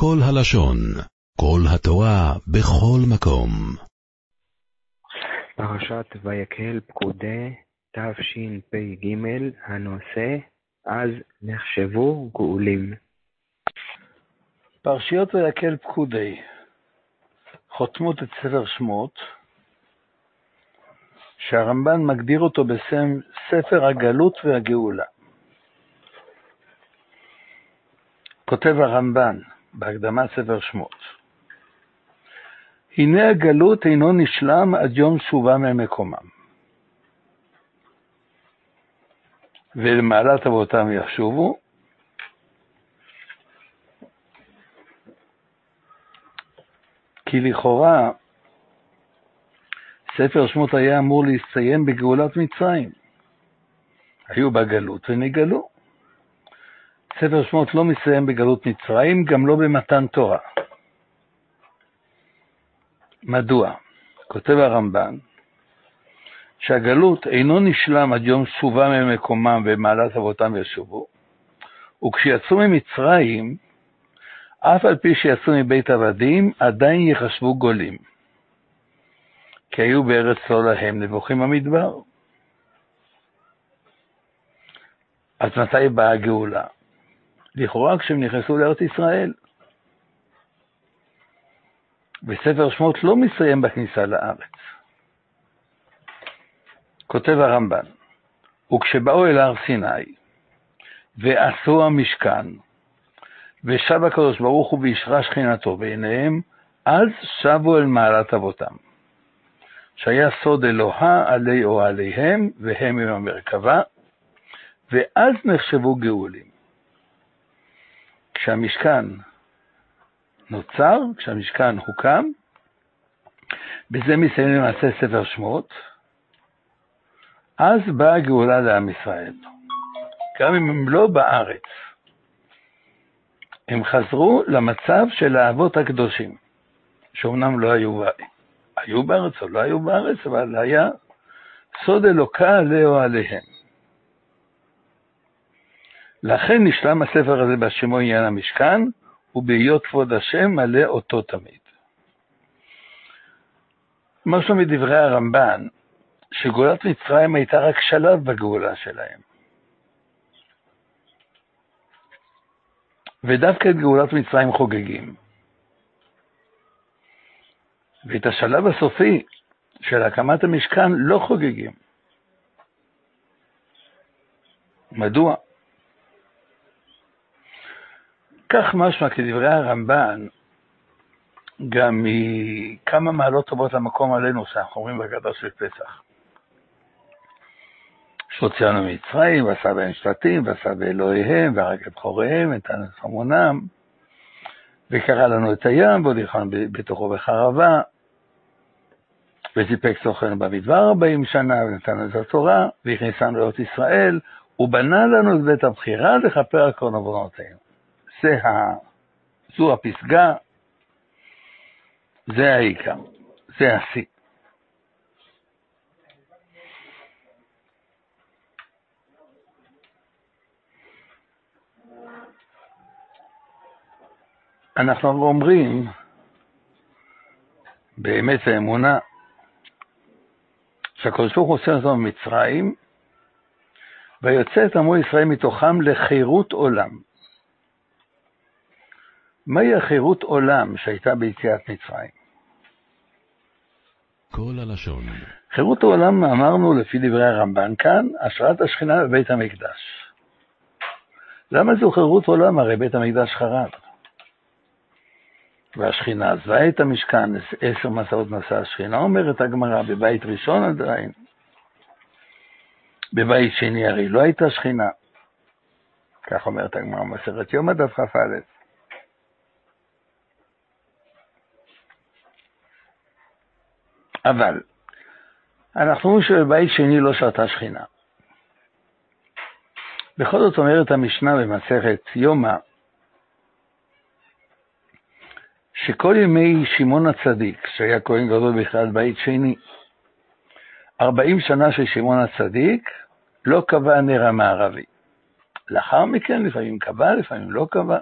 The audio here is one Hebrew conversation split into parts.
כל הלשון, כל התורה, בכל מקום. פרשת ויקהל פקודי תשפ"ג, הנושא אז נחשבו גאולים. פרשיות ויקהל פקודי חותמות את ספר שמות, שהרמב"ן מגדיר אותו בשם ספר הגלות והגאולה. כותב הרמב"ן בהקדמת ספר שמות, הנה הגלות אינו נשלם עד יום שובם ממקומם. ולמעלת אבותם ישובו, כי לכאורה ספר שמות היה אמור להסתיים בגאולת מצרים. היו בגלות ונגאלו. ספר שמות לא מסיים בגלות מצרים, גם לא במתן תורה. מדוע? כותב הרמב"ן, שהגלות אינו נשלם עד יום שובם ממקומם ומעלת אבותם ישובו, וכשיצאו ממצרים, אף על פי שיצאו מבית עבדים, עדיין יחשבו גולים, כי היו בארץ לא להם נבוכים במדבר. אז מתי באה הגאולה? לכאורה כשהם נכנסו לארץ ישראל. וספר שמות לא מסיים בכניסה לארץ. כותב הרמב"ן, וכשבאו אל הר סיני ועשו המשכן, ושב הקדוש ברוך הוא וישרה שכינתו בעיניהם, אז שבו אל מעלת אבותם. שהיה סוד אלוהה עלי אוהליהם, והם עם המרכבה, ואז נחשבו גאולים. כשהמשכן נוצר, כשהמשכן הוקם, בזה מסיים למעשה ספר שמות, אז באה הגאולה לעם ישראל. גם אם הם לא בארץ, הם חזרו למצב של האבות הקדושים, שאומנם לא היו, היו בארץ או לא היו בארץ, אבל היה סוד אלוקה עליהו עליהם. לכן נשלם הספר הזה בשמו עניין המשכן, ובהיות כבוד השם מלא אותו תמיד. משהו מדברי הרמב"ן, שגאולת מצרים הייתה רק שלב בגאולה שלהם. ודווקא את גאולת מצרים חוגגים. ואת השלב הסופי של הקמת המשכן לא חוגגים. מדוע? כך משמע כדברי הרמב"ן, גם מכמה מעלות טובות למקום עלינו, שאנחנו אומרים בגדה של פסח. שהוציאנו ממצרים, ועשה בהם שבטים, ועשה באלוהיהם, והרג את בכוריהם, ונתן את המונם, וקרא לנו את הים, ועוד יכולנו בתוכו בחרבה, וסיפק סוכן במדבר ארבעים שנה, ונתן את התורה, והכניסנו לארץ ישראל, ובנה לנו את בית הבחירה לכפר על כל עוונותינו. זה ה... זו הפסגה, זה העיקר, זה השיא. אנחנו אומרים, באמת האמונה, שהקדוש ברוך הוא עושה אותנו ממצרים, ויוצא את עמו ישראל מתוכם לחירות עולם. מהי החירות עולם שהייתה ביציאת מצרים? כל הלשון. חירות העולם, אמרנו לפי דברי הרמב"ן כאן, השראת השכינה בבית המקדש. למה זו חירות עולם? הרי בית המקדש חרב. והשכינה עזבה את המשכן, עשר מסעות נסעה השכינה, אומרת הגמרא, בבית ראשון עדיין. בבית שני הרי לא הייתה שכינה. כך אומרת הגמרא מסכת יום הדף כ"א. אבל אנחנו אומרים שבבית שני לא שרתה שכינה. בכל זאת אומרת המשנה במסכת יומא, שכל ימי שמעון הצדיק, שהיה כהן גדול בכלל בית שני, ארבעים שנה של שמעון הצדיק, לא קבע הנר המערבי. לאחר מכן לפעמים קבע, לפעמים לא קבע.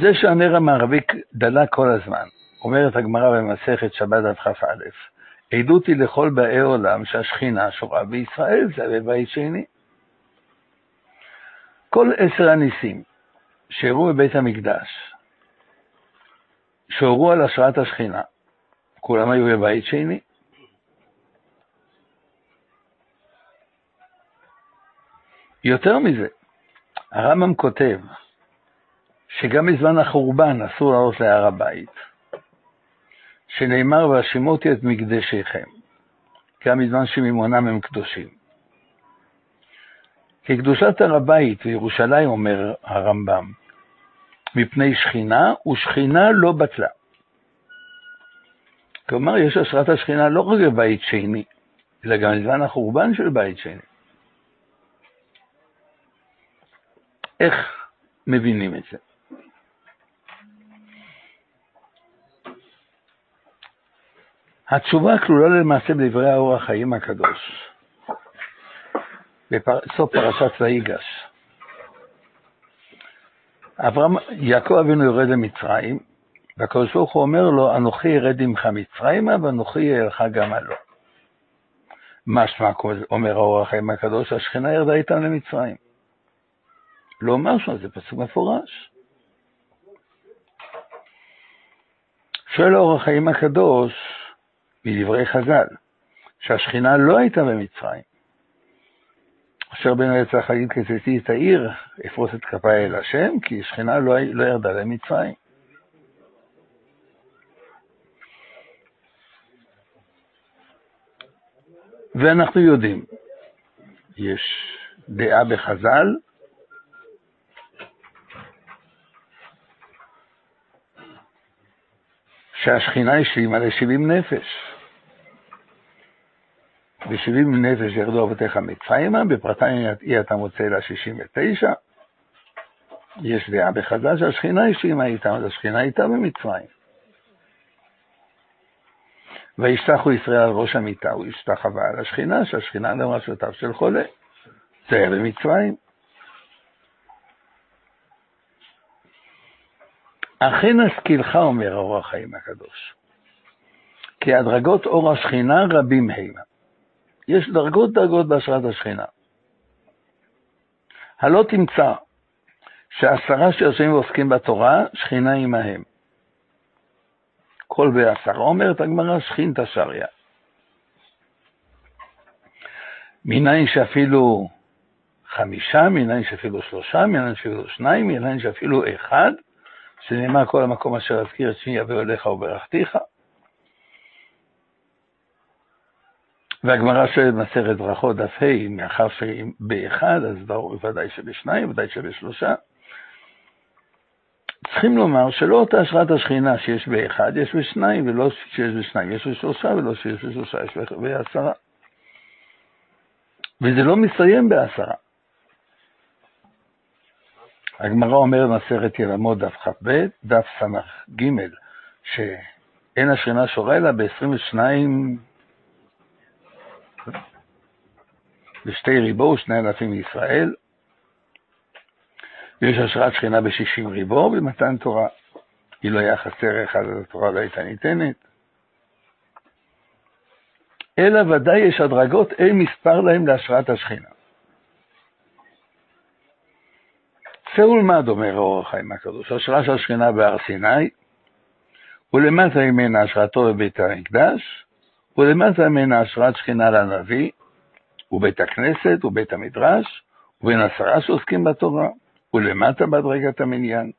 זה שהנר המערבי דלק כל הזמן, אומרת הגמרא במסכת שבת דף כ"א, עדות היא לכל באי עולם שהשכינה שורה בישראל, זה בבית שני. כל עשר הניסים שאירעו בבית המקדש, שהורו על השראת השכינה, כולם היו בבית שני. יותר מזה, הרמב"ם כותב שגם בזמן החורבן אסור לעלות להר הבית, שנאמר והשימותי את מקדשיכם, גם בזמן שממונם הם קדושים. כי קדושת הר הבית וירושלים, אומר הרמב"ם, מפני שכינה, ושכינה לא בטלה. כלומר, יש השראת השכינה לא רק בבית שני, אלא גם בזמן החורבן של בית שני. איך מבינים את זה? התשובה כלולה למעשה בדברי האור החיים הקדוש, בסוף פרשת ויגש. אברהם, יעקב אבינו יורד למצרים, והקדוש ברוך הוא אומר לו, אנוכי ארד עמך מצרימה, ואנוכי אהיה גם הלא. משמע, אומר האור החיים הקדוש, השכינה ירדה איתם למצרים. לא שם, זה פסוק מפורש. שואל האור החיים הקדוש, מדברי חז"ל, שהשכינה לא הייתה במצרים. אשר בן יצא להגיד כצאתי את העיר, אפרוס את כפיי אל השם, כי שכינה לא, לא ירדה למצרים. ואנחנו יודעים, יש דעה בחז"ל, שהשכינה השלימה ל-70 נפש. ב-70 נפש ירדו אבותיך מצרימה, בפרטיים אי אתה מוצא לה 69. יש דעה בחז"ל שהשכינה השלימה איתם, אז השכינה איתה במצרים. וישתחו ישראל על ראש המיטה, הוא השתחווה על השכינה, שהשכינה לראשותיו של חולה. זה היה במצרים. אכן השכילך, אומר אור החיים הקדוש, כי הדרגות אור השכינה רבים המה. יש דרגות דרגות בהשראת השכינה. הלא תמצא שעשרה שיושבים ועוסקים בתורה, שכינה עמהם. כל בעשרה אומרת הגמרא, שכינתא שריה. מניין שאפילו חמישה, מניין שאפילו שלושה, מניין שאפילו שניים, מניין שאפילו אחד, שנאמר כל המקום אשר אזכיר את שמי יבוא אליך וברכתיך. והגמרא שואלת במסכת ברכות דף ה', מאחר שבאחד, אז ודאי שבשניים, ודאי שבשלושה. צריכים לומר שלא אותה השראת השכינה שיש באחד, יש בשניים, ולא שיש בשניים, יש בשלושה, ולא שיש בשלושה, יש בעשרה. וזה לא מסתיים בעשרה. הגמרא אומרת במסכת ילמות דף כ"ב, דף ס"ג, שאין השכינה שורה אלא ב-22 בשתי ריבו ושני אלפים מישראל, ויש השראת שכינה בשישים ריבו במתן תורה. אם לא היה חסר אחד, אז התורה לא הייתה ניתנת. אלא ודאי יש הדרגות, אין מספר להם להשראת השכינה. צא ולמד, אומר האור החיים הקדוש, השראה של השכינה בהר סיני, ולמטה ממנה השראתו בבית המקדש, ולמטה ממנה השראת שכינה לנביא, ובית הכנסת ובית המדרש, ובין עשרה שעוסקים בתורה, ולמטה בהדרגת המניין.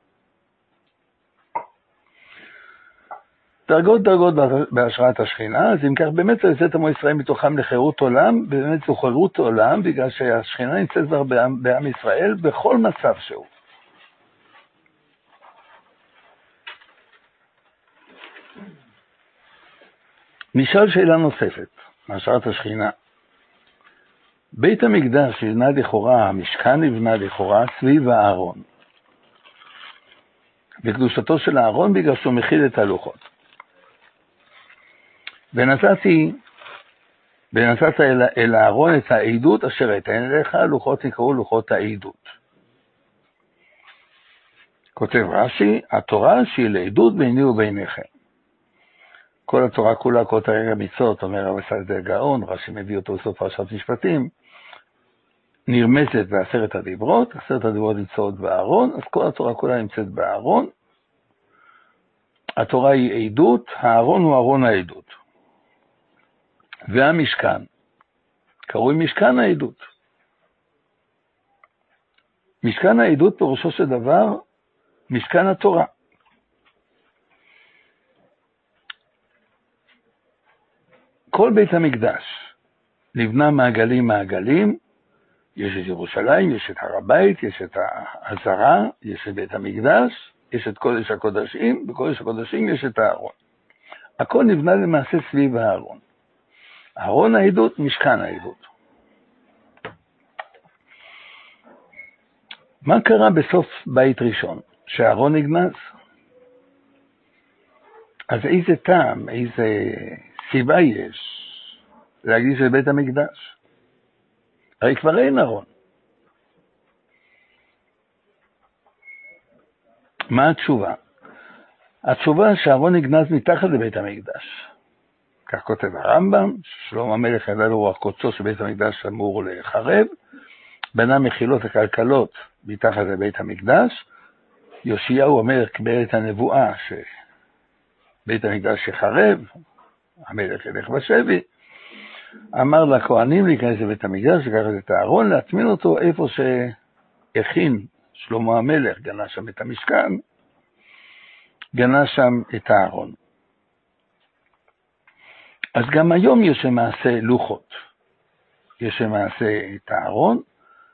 דרגות דרגות בהשראת השכינה, אז אם כך באמת יוצאת עמו ישראל מתוכם לחירות עולם, באמת זו חירות עולם, בגלל שהשכינה נמצאת כבר בעם, בעם ישראל בכל מצב שהוא. נשאל שאלה נוספת, מהשראת השכינה. בית המקדש נבנה לכאורה, המשכן נבנה לכאורה סביב הארון. וקדושתו של הארון בגלל שהוא מכיל את הלוחות. ונתתי, ונתת אל, אל הארון את העדות אשר אתן אליך, לוחות נקראו לוחות העדות. כותב רש"י, התורה שהיא לעדות ביני וביניכם. כל התורה כולה, כל תרי"ג המצוות, אומר הרב סעד גאון, רש"י מביא אותו בסוף פרשת משפטים, נרמזת בעשרת הדיברות, עשרת הדיברות נמצאות בארון, אז כל התורה כולה נמצאת בארון. התורה היא עדות, הארון הוא ארון העדות. והמשכן, קרוי משכן העדות. משכן העדות פירושו של דבר משכן התורה. כל בית המקדש נבנה מעגלים מעגלים, יש את ירושלים, יש את הר הבית, יש את העזרה, יש את בית המקדש, יש את קודש הקודשים, בקודש הקודשים יש את הארון. הכל נבנה למעשה סביב הארון. ארון העדות, משכן העדות. מה קרה בסוף בית ראשון? שאהרון נגנז? אז איזה טעם, איזה סיבה יש להגיד בית המקדש? הרי כבר אין ארון. מה התשובה? התשובה שאהרון נגנז מתחת לבית המקדש. כך כותב הרמב"ם, שלמה המלך ידע לו רוח קודשו שבית המקדש אמור להיחרב, בנה מחילות הכלכלות מתחת לבית המקדש. יאשיהו אומר, קיבל את הנבואה שבית המקדש יחרב, המלך ילך בשבי. אמר לכהנים להיכנס לבית המקדש, לקחת את הארון, להטמין אותו איפה שהכין שלמה המלך, גנה שם את המשכן, גנה שם את הארון. אז גם היום יש למעשה לוחות. יש למעשה את הארון,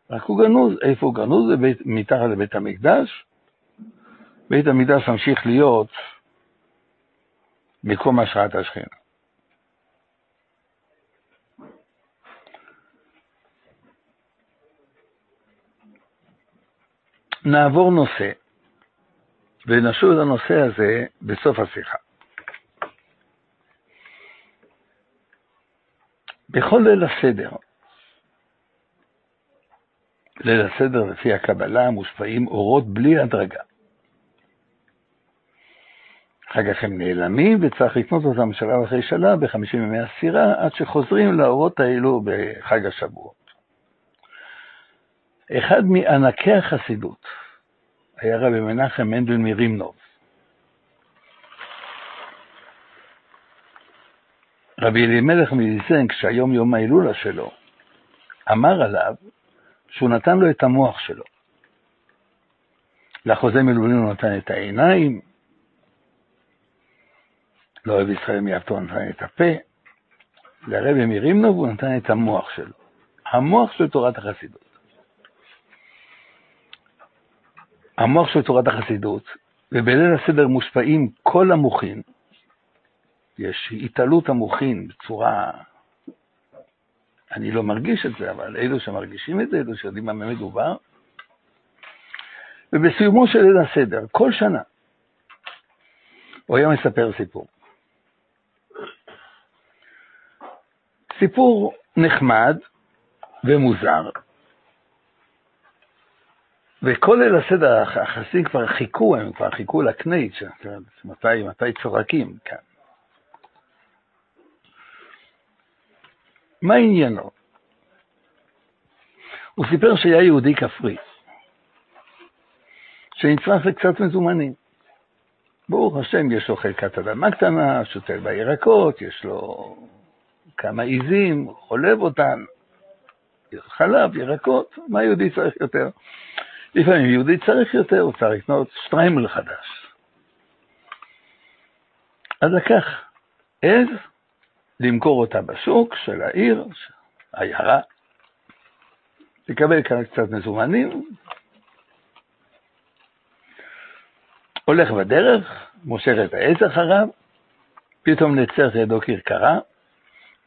רק הוא גנוז. איפה הוא גנוז? זה בית, מתחת לבית המקדש. בית המקדש ממשיך להיות מקום השראת השכינה. נעבור נושא, ונשוב את הנושא הזה בסוף השיחה. בכל ליל הסדר, ליל הסדר לפי הקבלה מושפעים אורות בלי הדרגה. אחר כך הם נעלמים וצריך לקנות אותם שלב אחרי שלב בחמישים ימי הספירה עד שחוזרים לאורות האלו בחג השבועות. אחד מענקי החסידות היה רבי מנחם מנדל מרימנוב. רבי אלימלך מליזן, כשהיום יום ההילולה שלו, אמר עליו שהוא נתן לו את המוח שלו. לחוזה מלובלין הוא נתן את העיניים, לא אוהב ישראל מיעבטו הוא נתן את הפה, לרבי מרימנוב הוא נתן את המוח שלו. המוח של תורת החסידות. המוח של תורת החסידות, ובליל הסדר מושפעים כל המוחין, יש התעלות המוחין בצורה, אני לא מרגיש את זה, אבל אלו שמרגישים את זה, אלו שיודעים מה מדובר, ובסיומו של ליל הסדר, כל שנה, הוא היה מספר סיפור. סיפור נחמד ומוזר, וכל ליל הסדר החסידים כבר חיכו, הם כבר חיכו לקנית, מתי, מתי צורקים כאן. מה עניינו? הוא סיפר שהיה יהודי כפרי, שנצרך לקצת מזומנים. ברוך השם, יש לו חלקת אדמה קטנה, שותל בירקות, יש לו כמה עיזים, חולב אותן, חלב, ירקות, מה יהודי צריך יותר? לפעמים יהודי צריך יותר, הוא צריך לקנות שטריימל חדש. אז לקח עז, למכור אותה בשוק של העיר, עיירה, לקבל כאן קצת מזומנים, הולך בדרך, מושך את העז אחריו, פתאום נצר ידו כרכרה,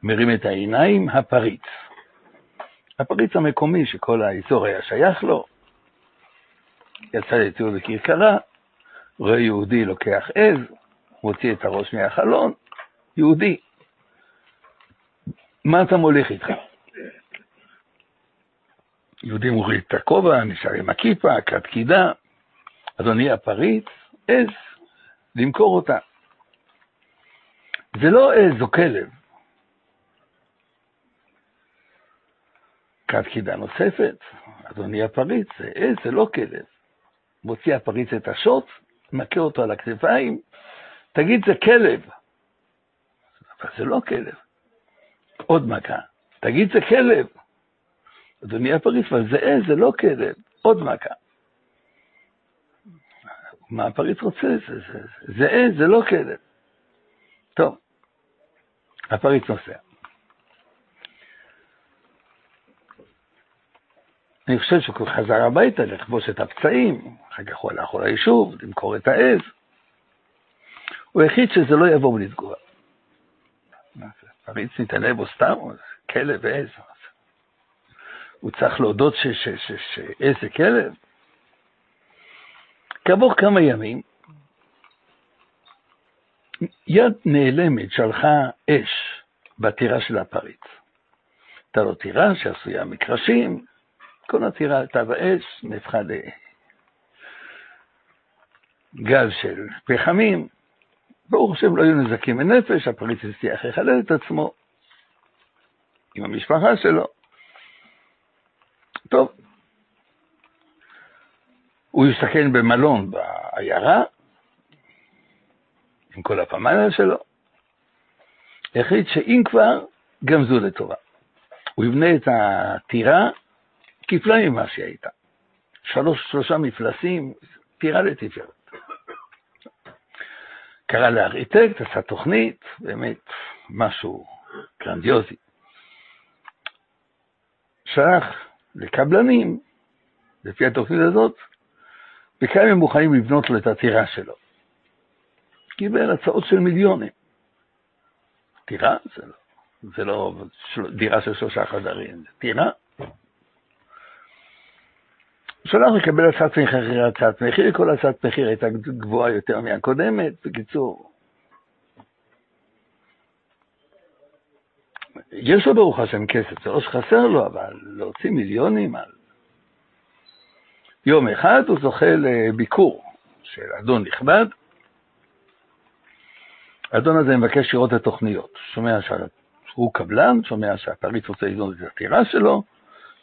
מרים את העיניים, הפריץ. הפריץ המקומי שכל האזור היה שייך לו, יצא לטיול בכרכרה, רואה יהודי לוקח עז, מוציא את הראש מהחלון, יהודי. מה אתה מוליך איתך? יהודי מוריד את הכובע, נשאר עם הכיפה, כת קידה. אדוני הפריץ, עז, למכור אותה. זה לא עז או כלב. כת קידה נוספת, אדוני הפריץ, זה עז, זה לא כלב. מוציא הפריץ את השוט, מכה אותו על הכתפיים, תגיד, זה כלב. אבל זה לא כלב. עוד מכה, תגיד, זה כלב. אדוני הפריץ, אבל זה עז, זה לא כלב. עוד מכה. מה הפריץ רוצה? זה, זה, זה עז, זה לא כלב. טוב, הפריץ נוסע. אני חושב שהוא חזר הביתה לכבוש את הפצעים, אחר כך הוא הלך ליישוב, למכור את העז. הוא החליט שזה לא יבוא בלי תגובה. פריץ מתענה בו סתם, כלב ועז. הוא צריך להודות שעז זה כלב? כעבור כמה ימים, יד נעלמת שלחה אש בטירה של הפריץ. הייתה לו טירה שעשויה מקרשים, כל הטירה עלתה באש, נהפכה לגז של פחמים. ברוך השם לא היו נזקים בנפש, הפריץ הצליח לחלל את עצמו עם המשפחה שלו. טוב, הוא הסתכן במלון בעיירה, עם כל הפמליה שלו, החליט שאם כבר, גם זו לטובה. הוא יבנה את הטירה כפליים ממה שהיא הייתה. שלוש, שלושה מפלסים, טירה לתפארת. קרא לארכיטקט, עשה תוכנית, באמת משהו גרנדיוזי. שלח לקבלנים, לפי התוכנית הזאת, וכאן הם מוכנים לבנות לו את הטירה שלו. קיבל הצעות של מיליונים. טירה? זה לא, זה לא דירה של שלושה חדרים, זה טירה. שלח לקבל הצעת מחיר, הצעת מחיר, כל הצעת מחיר הייתה גבוהה יותר מהקודמת, בקיצור. יש לו ברוך השם כסף, זה לא שחסר לו, אבל להוציא מיליונים על... יום אחד הוא זוכה לביקור של אדון נכבד. האדון הזה מבקש לראות את התוכניות. שומע שהוא קבלן, שומע שהפריץ רוצה לבנות את הטירה שלו,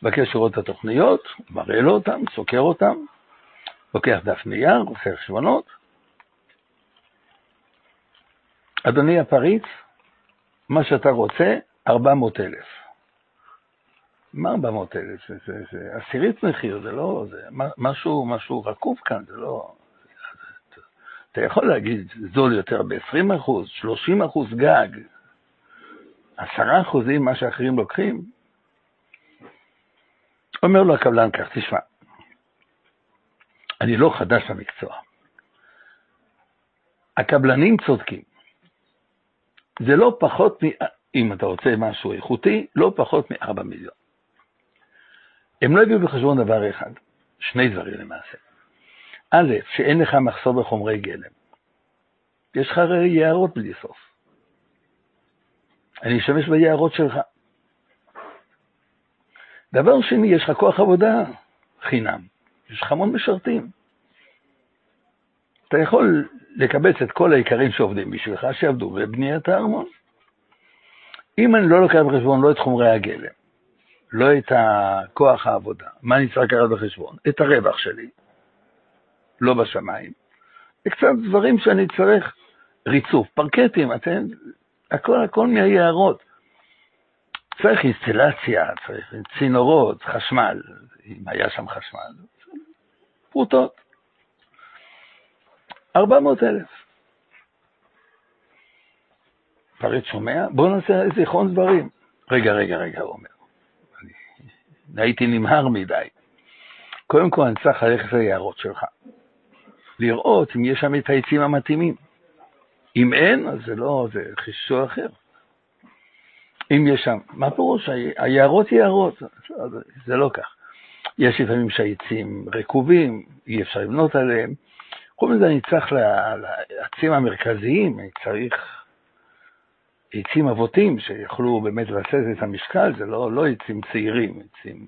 מבקש לראות את התוכניות, מראה לו אותן, סוקר אותן, לוקח דף נייר, עושה חשבונות. אדוני הפריץ, מה שאתה רוצה, 400 אלף. מה 400 אלף? זה, זה, זה עשירית מחיר, זה לא, זה משהו, משהו רקוב כאן, זה לא... אתה יכול להגיד זול יותר ב-20 אחוז, 30 אחוז גג, 10 אחוזים מה שאחרים לוקחים, אומר לו הקבלן כך, תשמע, אני לא חדש למקצוע. הקבלנים צודקים. זה לא פחות מ... אם אתה רוצה משהו איכותי, לא פחות מ-4 מיליון. הם לא הביאו בחשבון דבר אחד, שני דברים למעשה. א', שאין לך מחסור בחומרי גלם. יש לך יערות בלי סוף. אני אשתמש ביערות שלך. דבר שני, יש לך כוח עבודה חינם, יש לך המון משרתים. אתה יכול לקבץ את כל העיקרים שעובדים בשבילך, שיעבדו בבניית הארמון. אם אני לא לוקח בחשבון לא את חומרי הגלם, לא את כוח העבודה, מה אני צריך לקחת בחשבון? את הרווח שלי, לא בשמיים, וקצת דברים שאני צריך, ריצוף, פרקטים, אתם, הכל הכל מהיערות. צריך אינסטלציה, צריך צינורות, חשמל, אם היה שם חשמל, פרוטות. 400 אלף. פריט שומע? בוא נעשה זיכרון דברים. רגע, רגע, רגע, הוא אומר. אני הייתי נמהר מדי. קודם כל אני צריך ללכת ליערות שלך. לראות אם יש שם את העצים המתאימים. אם אין, אז זה לא, זה חישור אחר. אם יש שם, מה פירוש? היערות יערות, זה לא כך. יש לפעמים שהעצים רקובים, אי אפשר לבנות עליהם. חוץ מזה אני צריך לעצים המרכזיים, אני צריך עצים אבותים שיכולו באמת לבסס את המשקל, זה לא, לא עצים צעירים, עצים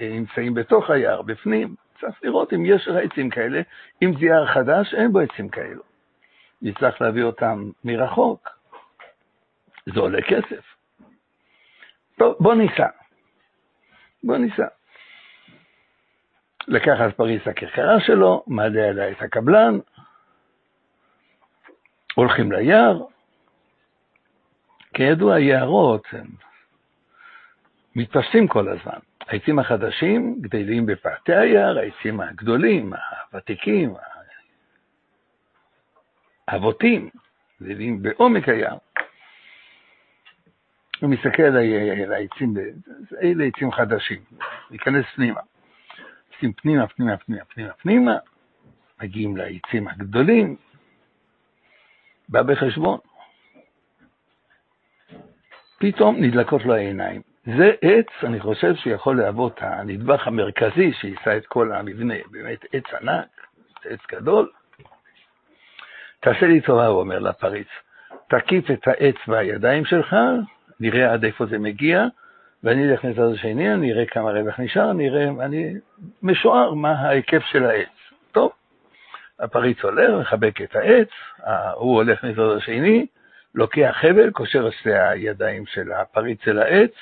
נמצאים בתוך היער, בפנים, צריך לראות אם יש עצים כאלה, אם זה יער חדש, אין בו עצים כאלו. נצטרך להביא אותם מרחוק. זה עולה כסף. טוב, בוא ניסע. בוא ניסע. לקח אז פריס הכרכרה שלו, מעלה עליה את הקבלן, הולכים ליער. כידוע, יערות הם מתפשטים כל הזמן. העצים החדשים גדלים בפאתי היער, העצים הגדולים, הוותיקים, האבותים, גדלים בעומק היער. הוא מסתכל על העצים, אלה עצים חדשים, להיכנס פנימה. עושים פנימה, פנימה, פנימה, פנימה, פנימה, מגיעים לעצים הגדולים, בא בחשבון. פתאום נדלקות לו העיניים. זה עץ, אני חושב שיכול להוות הנדבך המרכזי שיישא את כל המבנה, באמת עץ ענק, עץ גדול. תעשה לי טובה, הוא אומר לפריץ, תקיף את העץ בידיים שלך, נראה עד איפה זה מגיע, ואני אלך לצד השני, אני אראה כמה רווח נשאר, אני אראה, אני משוער מה ההיקף של העץ. טוב, הפריץ הולך, מחבק את העץ, הוא הולך לצד השני, לוקח חבל, קושר שתי הידיים של הפריץ אל העץ,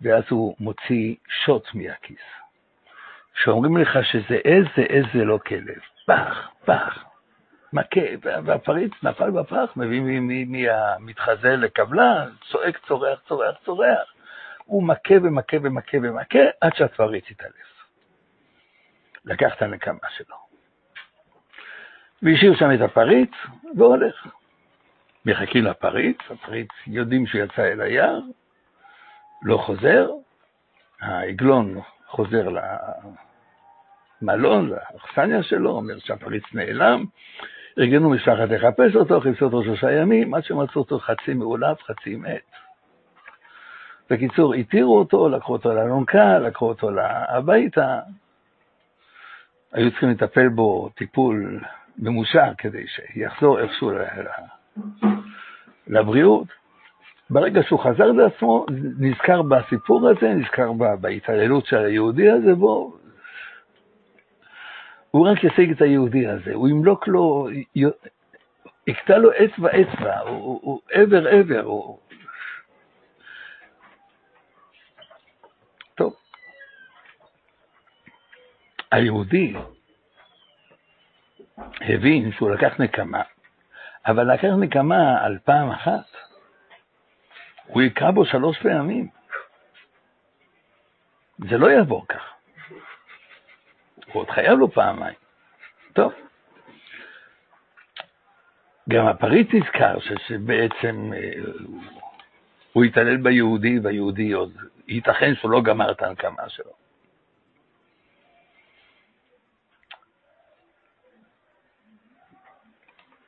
ואז הוא מוציא שוט מהכיס. כשאומרים לך שזה עז, זה עז זה לא כלב. פח, פח, מכה, והפריץ נפל בפח, מביא מהמתחזה לקבלן, צועק, צורח, צורח, צורח. הוא מכה ומכה ומכה ומכה עד שהפריץ התעלף. לקח את הנקמה שלו. והשאיר שם את הפריץ והולך. מחכים לפריץ, הפריץ יודעים שהוא יצא אל היער, לא חוזר, העגלון חוזר למלון, לאכסניה שלו, אומר שהפריץ נעלם, ארגנו משלחת לחפש אותו, חיפשו אותו שלושה ימים, עד שמצאו אותו חצי מעולב, חצי מת. בקיצור, התירו אותו, לקחו אותו לאלונקה, לקחו אותו הביתה, היו צריכים לטפל בו טיפול ממושך כדי שיחזור איכשהו לבריאות. ברגע שהוא חזר לעצמו, נזכר בסיפור הזה, נזכר בהתעללות של היהודי הזה בו, הוא רק ישיג את היהודי הזה, הוא ימלוק לו, יקטע לו אצבע אצבע, הוא עבר עבר, הוא... טוב. היהודי הבין שהוא לקח נקמה, אבל לקח נקמה על פעם אחת. הוא יקרא בו שלוש פעמים. זה לא יעבור כך. הוא עוד חייב לו פעמיים. טוב. גם הפריץ נזכר שבעצם אה, הוא התעלל ביהודי, והיהודי עוד, ייתכן שהוא לא גמר את ההנקמה שלו.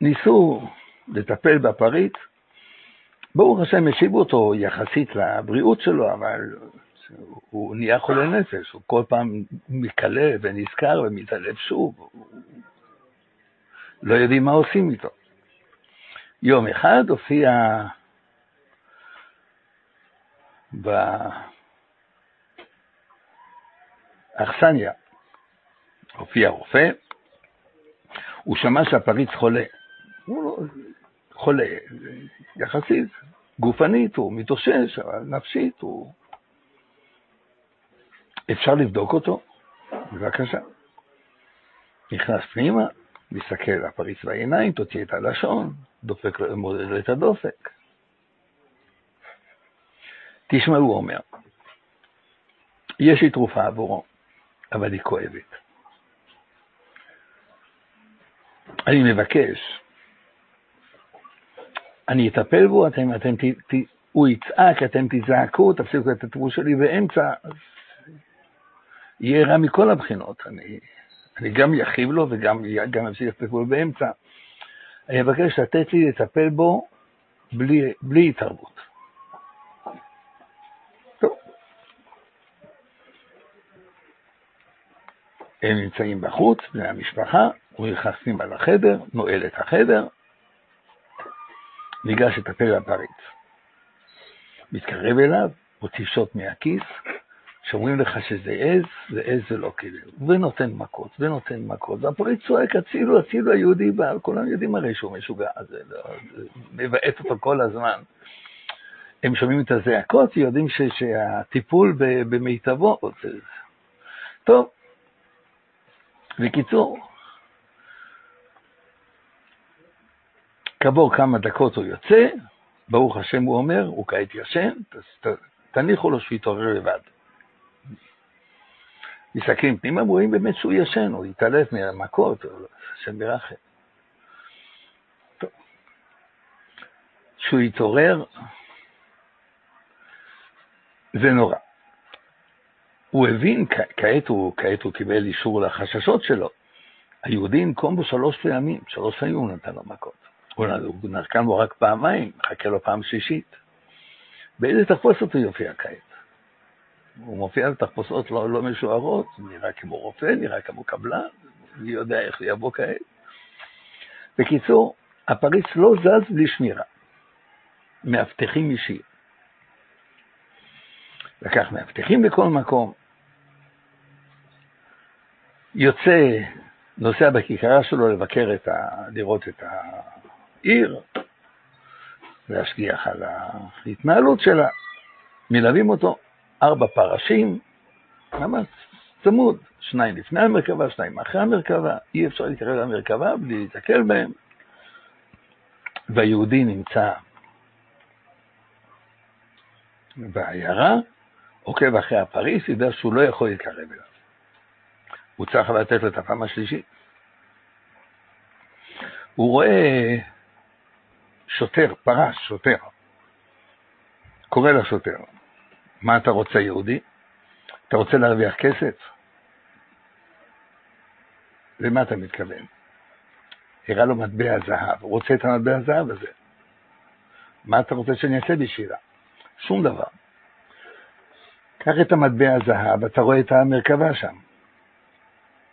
ניסו לטפל בפריץ, ברוך השם השיבו אותו יחסית לבריאות שלו, אבל הוא נהיה חולה נפש, הוא כל פעם מתקלה ונזכר ומתעלף שוב, לא יודעים מה עושים איתו. יום אחד הופיע באכסניה, הופיע רופא, הוא שמע שהפריץ חולה. הוא לא, חולה, יחסית, גופנית הוא מתאושש, אבל נפשית הוא... אפשר לבדוק אותו? בבקשה. נכנס פנימה, מסתכל הפריץ בעיניים, תוציא את הלשון, דופק, מודד את הדופק. תשמעו, הוא אומר, יש לי תרופה עבורו, אבל היא כואבת. אני מבקש אני אטפל בו, אתם, אתם, ת, ת, הוא יצעק, אתם תזעקו, תפסיקו את הטיפול שלי באמצע, יהיה רע מכל הבחינות. אני, אני גם יכאיב לו וגם גם אפסיק את הטיפול באמצע. אני אבקש לתת לי לטפל בו בלי, בלי התערבות. הם נמצאים בחוץ, בני המשפחה, הוא נכנס פנימה לחדר, נועל את החדר, ניגש לטפל בפריץ. מתקרב אליו, מוציא שוט מהכיס, שאומרים לך שזה עז, זה עז זה לא כלב, ונותן מכות, ונותן מכות, והפריץ צועק, הצילו, הצילו היהודי בעל, כולם יודעים הרי שהוא משוגע, זה, לא, מבעט אותו כל הזמן. הם שומעים את הזעקות, יודעים ש, שהטיפול במיטבו, זה... טוב, בקיצור, כעבור כמה דקות הוא יוצא, ברוך השם הוא אומר, הוא כעת ישן, תניחו לו שהוא יתעורר לבד. מסתכלים פנימה, רואים באמת שהוא ישן, הוא התעלף מהמכות, השם ברחם. כשהוא התעורר, זה נורא. הוא הבין, כעת הוא, כעת הוא קיבל אישור לחששות שלו. היהודי ינקום בו שלוש פעמים, שלוש פעמים הוא נתן לו מכות. הוא נרקם בו רק פעמיים, מחכה לו פעם שלישית. באיזה תחפוש אותו יופיע כעת? הוא מופיע בתחפושות לא, לא משוערות, נראה כמו רופא, נראה כמו קבלן, מי יודע איך יבוא כעת. בקיצור, הפריץ לא זז בלי שמירה. מאבטחים אישיים. לקח מאבטחים בכל מקום, יוצא, נוסע בכיכרה שלו לבקר את ה... לראות את העיר, להשגיח על ההתנהלות שלה. מלווים אותו ארבע פרשים, ממש צמוד, שניים לפני המרכבה, שניים אחרי המרכבה, אי אפשר להתקרב למרכבה בלי להתקל בהם. והיהודי נמצא בעיירה, עוקב אחרי הפריס, יודע שהוא לא יכול להתקרב אליו. הוא צריך לתת לו את הפעם השלישית. הוא רואה שוטר, פרש, שוטר. קורא לשוטר, מה אתה רוצה, יהודי? אתה רוצה להרוויח כסף? למה אתה מתכוון? הראה לו מטבע זהב, הוא רוצה את המטבע הזהב הזה. מה אתה רוצה שאני אעשה בשבילה? שום דבר. קח את המטבע הזהב, אתה רואה את המרכבה שם.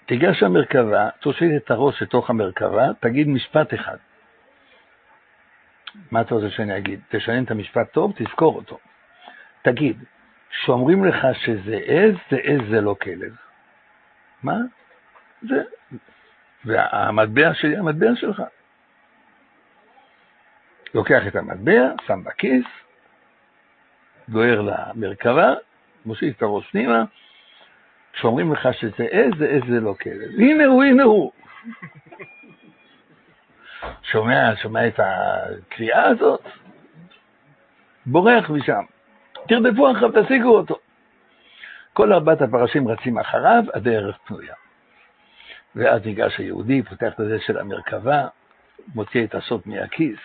תיגש למרכבה, תושיט את הראש לתוך המרכבה, תגיד משפט אחד. מה אתה רוצה שאני אגיד? תשנן את המשפט טוב, תזכור אותו. תגיד, שאומרים לך שזה עז, זה עז זה לא כלב. מה? זה. והמטבע שלי, המטבע שלך. לוקח את המטבע, שם בכיס, דוהר למרכבה, מושיט את הראש פנימה, כשאומרים לך שזה עז, זה עז זה לא כלב. הנה הוא, הנה הוא. שומע, שומע את הקריאה הזאת, בורח משם. תרדפו אחריו, תשיגו אותו. כל ארבעת הפרשים רצים אחריו, הדרך פנויה. ואז ניגש היהודי, פותח את הדלת של המרכבה, מוציא את השוט מהכיס,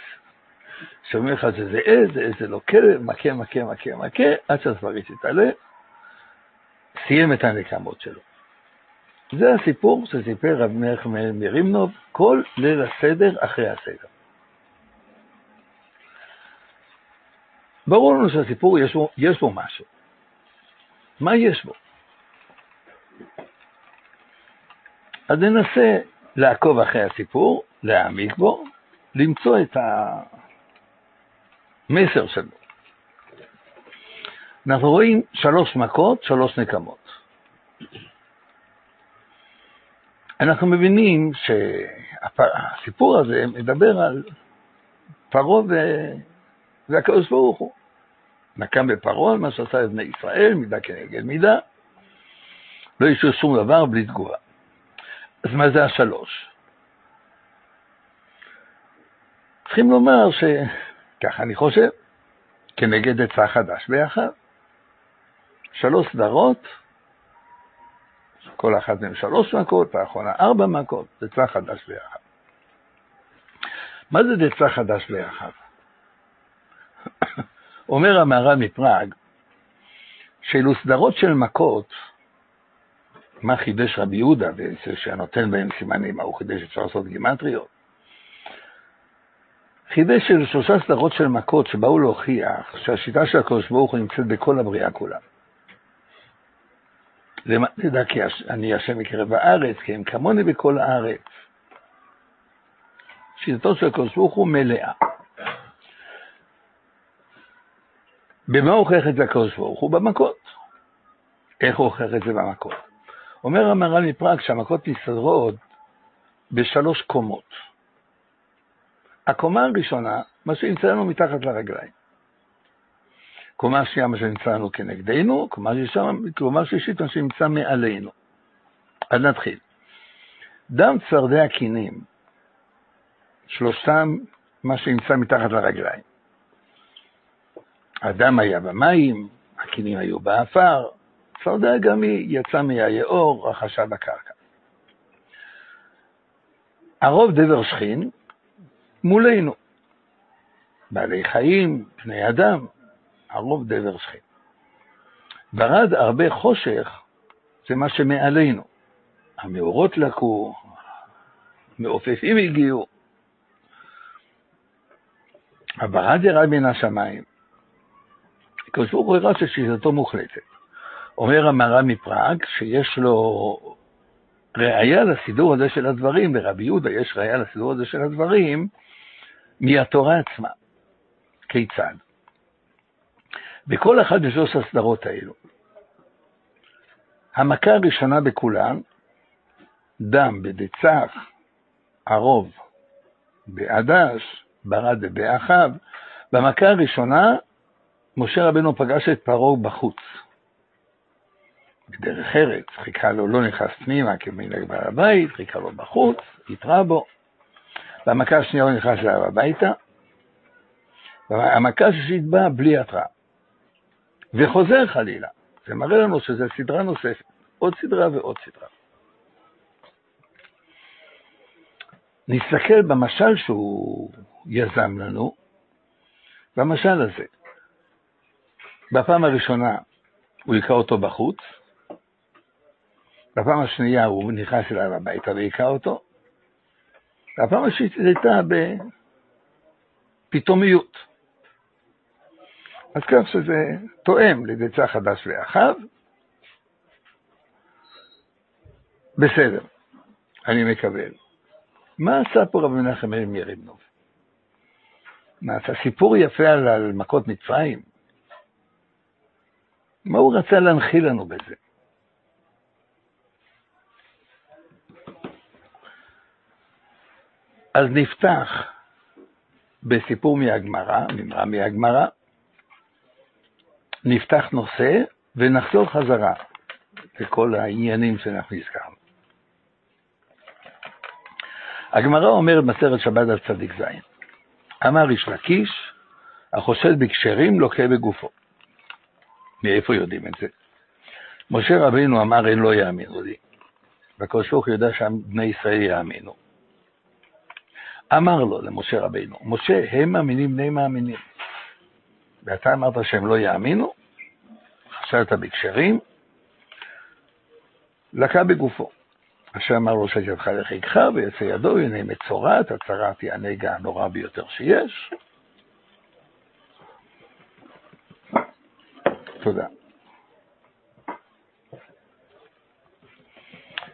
שאומר לך שזה עז, זה עז זה לא כלב, מכה, מכה, מכה, מכה, עד שהספריץ יתעלה, סיים את הנקמות שלו. זה הסיפור שסיפר רב מלך מרימנוב כל ליל הסדר אחרי הסדר. ברור לנו שהסיפור יש בו, יש בו משהו. מה יש בו? אז ננסה לעקוב אחרי הסיפור, להעמיק בו, למצוא את המסר שלו. אנחנו רואים שלוש מכות, שלוש נקמות. אנחנו מבינים שהסיפור הזה מדבר על פרעה והקדוש ברוך הוא. נקם בפרעה על מה שעשה לבני ישראל, מידה כנגד מידה. לא אישרו שום דבר בלי תגובה. אז מה זה השלוש? צריכים לומר שככה אני חושב, כנגד עצה חדש ביחד. שלוש סדרות, כל אחת מהן שלוש מכות, האחרונה ארבע מכות, זה עצה חדש ביחד. מה זה עצה חדש ביחד? אומר המהר"ל מפראג, שאלו סדרות של מכות, מה חידש רבי יהודה, שנותן בהם סימנים, מה הוא חידש, אפשר לעשות גימטריות. חידש של שלושה סדרות של מכות שבאו להוכיח שהשיטה של הקדוש ברוך הוא נמצאת בכל הבריאה כולה. תדע כי אני השם מקרב הארץ, כי הם כמוני בכל הארץ. שיטתו של הקדוש ברוך הוא מלאה. במה הוכיח את זה הקדוש ברוך הוא? במכות. איך הוא הוכיח את זה במכות? אומר המהר"ל מפראג שהמכות מסתדרות בשלוש קומות. הקומה הראשונה, מה שנמצא לנו מתחת לרגליים. קומה שנייה, מה שנמצא לנו כנגדנו, קומה שלישית, מה שנמצא מעלינו. אז נתחיל. דם צרדי הקינים, שלושתם מה שנמצא מתחת לרגליים. הדם היה במים, הקינים היו באפר, צרדי הגמי יצא מהיאור, רכשה בקרקע. הרוב דבר שכין מולנו. בעלי חיים, בני אדם, הרוב דבר שכין. ברד הרבה חושך זה מה שמעלינו. המאורות לקו, מעופפים הגיעו. הברד ירד מן השמיים. הוא הראה ששיטתו מוחלטת. אומר המהר"ל מפראג שיש לו ראיה לסידור הזה של הדברים, לרבי יהודה יש ראיה לסידור הזה של הדברים, מהתורה עצמה. כיצד? בכל אחת משלוש הסדרות האלו, המכה הראשונה בכולן, דם בדצח, ערוב בעדש, ברד ובאחיו, במכה הראשונה משה רבנו פגש את פרעה בחוץ. בדרך ארץ, חיכה לו, לא נכנס פנימה כמנהג בעל הבית, חיכה לו בחוץ, התרע בו. במכה השנייה הוא נכנס אליו הביתה, המכה השלישית באה בלי התראה. וחוזר חלילה. זה מראה לנו שזו סדרה נוספת, עוד סדרה ועוד סדרה. נסתכל במשל שהוא יזם לנו, במשל הזה. בפעם הראשונה הוא היכה אותו בחוץ, בפעם השנייה הוא נכנס אליו הביתה והיכה אותו, והפעם השלישית הייתה בפתאומיות. אז כך שזה תואם לדצה חדש לאחיו. בסדר, אני מקבל. מה עשה פה רב מנחם מאיר מריבנוב? מה עשה סיפור יפה על מכות מצרים? מה הוא רצה להנחיל לנו בזה? אז נפתח בסיפור מהגמרא, נמרא מהגמרא, נפתח נושא ונחזור חזרה לכל העניינים שאנחנו הזכרנו. הגמרא אומרת בסרט שבת על צדיק ז', אמר איש לקיש, החושד בקשרים לוקה בגופו. מאיפה יודעים את זה? משה רבינו אמר, אין לא יאמינו לי. והקדוש ברוך הוא יודע שבני ישראל יאמינו. אמר לו למשה רבינו, משה, הם מאמינים בני מאמינים. ואתה אמרת שהם לא יאמינו? חשבת בקשרים? לקה בגופו. אשר אמר לו שתדך לחיקך ויצא ידו, הנה מצורעת, הצהרת היא הנגע הנורא ביותר שיש. תודה.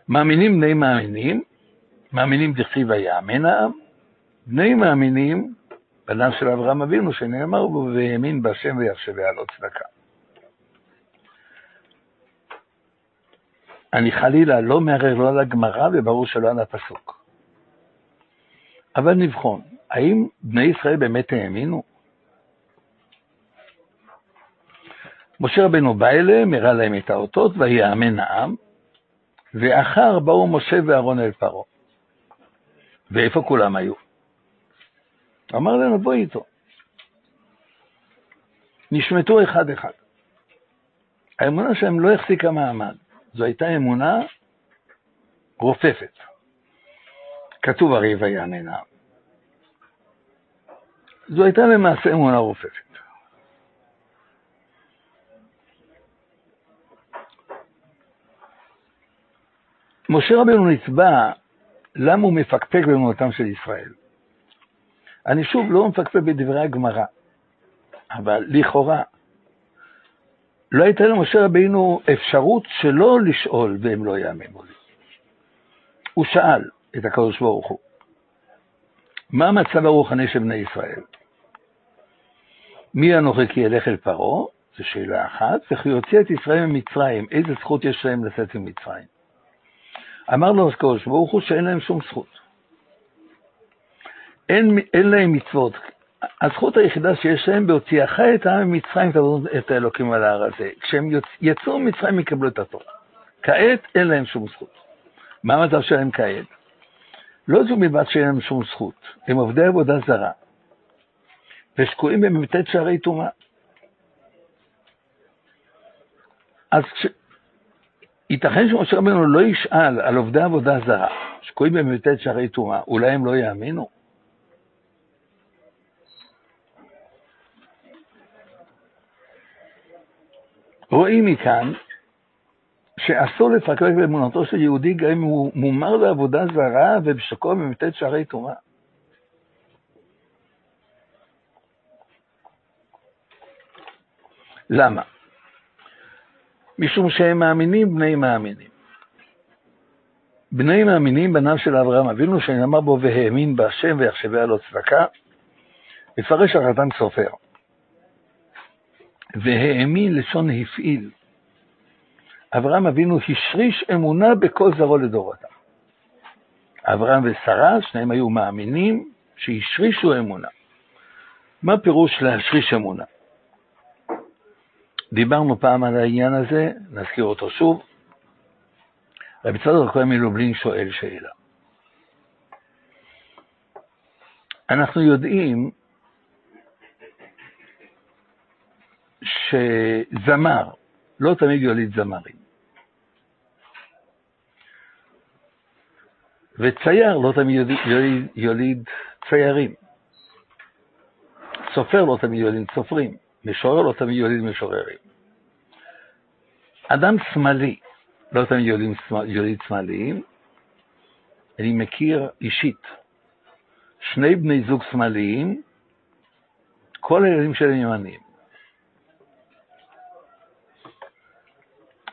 מאמינים בני מאמינים, מאמינים דכתיב ויאמן העם, בני מאמינים, בניו של אברהם אבינו, שנאמר בו, והאמין בהשם ויחשביה לא צדקה. אני חלילה לא מערער לא על הגמרא וברור שלא על הפסוק. אבל נבחון, האם בני ישראל באמת האמינו? משה רבנו בא אליהם, הראה להם את האותות, ויאמן העם, ואחר באו משה ואהרון אל פרעה. ואיפה כולם היו? אמר להם, בוא איתו. נשמטו אחד-אחד. האמונה שלהם לא החזיקה מעמד. זו הייתה אמונה רופפת. כתוב הרי ויאמן העם. זו הייתה למעשה אמונה רופפת. משה רבנו נצבע למה הוא מפקפק באמונתם של ישראל. אני שוב לא מפקפק בדברי הגמרא, אבל לכאורה, לא הייתה למשה רבינו אפשרות שלא לשאול והם לא יאמינו לי. הוא שאל את הקדוש ברוך הוא, מה המצב הרוחני של בני ישראל? מי אנוכי כי אלך אל פרעה, זו שאלה אחת, וכי יוציא את ישראל ממצרים, איזה זכות יש להם לצאת ממצרים? אמר לו הקדוש ברוך הוא שאין להם שום זכות. אין, אין להם מצוות. הזכות היחידה שיש להם בהוציאך את העם ממצרים תעבוד את האלוקים על ההר הזה. כשהם יצאו ממצרים יקבלו את התורה. כעת אין להם שום זכות. מה המצב שלהם כעת? לא זו מלבד שאין להם שום זכות, הם עובדי עבודה זרה, ושקועים במ"ט שערי טומאה. אז. ייתכן שמשה רבנו לא ישאל על עובדי עבודה זרה, שקועים במ"ט שערי טומאה, אולי הם לא יאמינו? רואים מכאן שאסור לפקפק באמונתו של יהודי גם אם הוא מומר לעבודה זרה ובשקוע במ"ט שערי טומאה. למה? משום שהם מאמינים בני מאמינים. בני מאמינים בניו של אברהם אבינו, שנאמר בו והאמין בהשם ויחשביה לו צדקה, מפרש החתן סופר. והאמין לשון הפעיל. אברהם אבינו השריש אמונה בכל זרעו לדורותם. אברהם ושרה, שניהם היו מאמינים שהשרישו אמונה. מה פירוש להשריש אמונה? דיברנו פעם על העניין הזה, נזכיר אותו שוב. רבי צדוק הכהן מלובלין שואל שאלה. אנחנו יודעים שזמר לא תמיד יוליד זמרים. וצייר לא תמיד יוליד, יוליד, ציירים. סופר לא תמיד יוליד סופרים. משורר לא תמיד יוליד משוררים. אדם שמאלי לא תמיד יוליד, יוליד שמאליים. אני מכיר אישית שני בני זוג שמאליים, כל הילדים שלהם ימניים.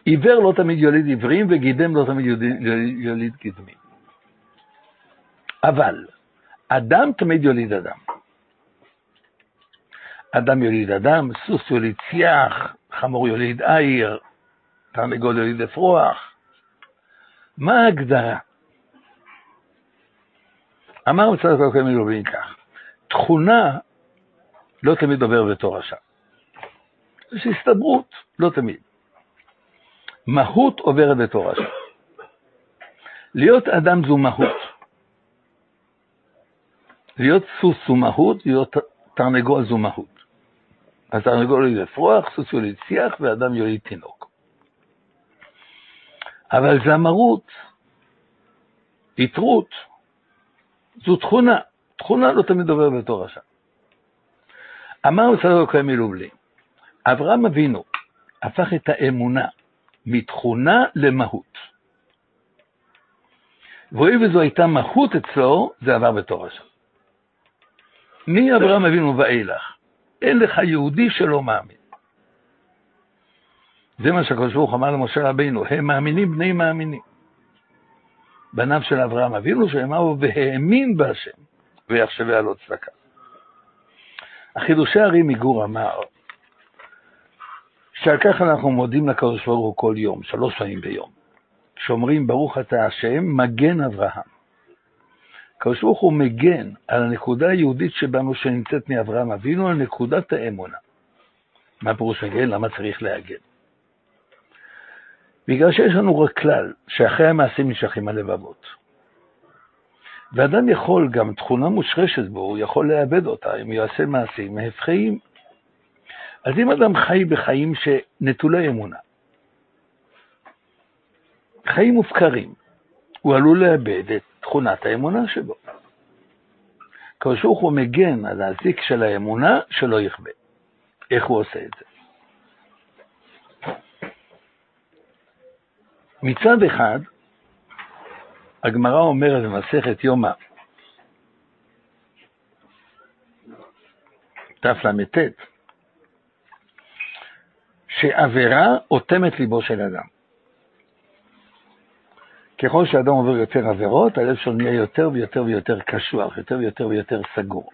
עיוור לא תמיד יוליד עיוורים וגידם לא תמיד יוליד, גדמים. אבל אדם תמיד יוליד אדם. אדם יוליד אדם, סוס יוליד ציח, חמור יוליד עיר, תרנגול יוליד אפרוח. מה ההגדרה? אמר מצד הכלכלי מלובין כך, תכונה לא תמיד עובר בתור רשע. יש הסתברות, לא תמיד. מהות עוברת בתור רשע. להיות אדם זו מהות. להיות סוס זו מהות, להיות תרנגול זו מהות. התרנגול יוליד אפרוח, סוס יוליד שיח ואדם יוליד תינוק. אבל זמרות, יתרות, זו תכונה. תכונה לא תמיד עובר בתור רשע. אמר משרד הכהן מלובלי, אברהם אבינו הפך את האמונה מתכונה למהות. והואיל וזו הייתה מהות אצלו, זה עבר בתור רשע. מאברהם אבינו ואילך, אין לך יהודי שלא מאמין. זה מה שהקדוש ברוך אמר למשה רבינו, הם מאמינים בני מאמינים. בניו של אברהם אבינו, שאמרו והאמין בהשם, ויחשביה לו צדקה. החידושי הרי מגור אמר, שעל כך אנחנו מודים לקדוש ברוך הוא כל יום, שלוש פעמים ביום. שאומרים ברוך אתה השם, מגן אברהם. הקדוש ברוך הוא מגן על הנקודה היהודית שבנו שנמצאת מאברהם אבינו, על נקודת האמונה. מה פירוש מגן? למה צריך להגן? בגלל שיש לנו רק כלל, שאחרי המעשים נשאכים הלבבות. ואדם יכול, גם תכונה מושרשת בו, הוא יכול לאבד אותה אם יעשה מעשים הפכיים. אז אם אדם חי בחיים שנטולי אמונה, חיים מופקרים, הוא עלול לאבד את תכונת האמונה שבו. הקדוש ברוך הוא מגן על הזיק של האמונה שלא יכבה. איך הוא עושה את זה? מצד אחד, הגמרא אומרת במסכת יומא, תל"ט, שעבירה אוטמת ליבו של אדם. ככל שאדם עובר יותר עבירות, הלב שלו נהיה יותר ויותר ויותר קשוח, יותר ויותר ויותר סגור.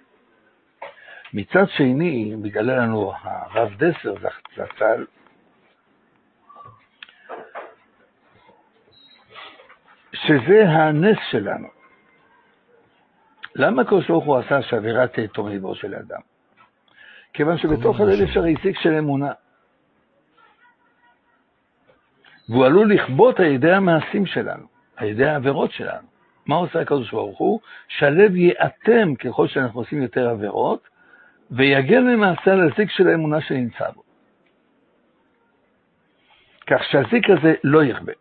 מצד שני, מגלה לנו הרב דסר זצ"ל, שזה הנס שלנו. למה הקדוש ברוך הוא עשה שעבירת תום ליבו של אדם? כיוון שבתוך הלב יש הרי זיק של אמונה. והוא עלול לכבות על ידי המעשים שלנו, על ידי העבירות שלנו. מה עושה הקדוש ברוך הוא? שהלב ייאטם ככל שאנחנו עושים יותר עבירות, ויגן למעשה על הזיק של האמונה שנמצא בו. כך שהזיק הזה לא יכבה.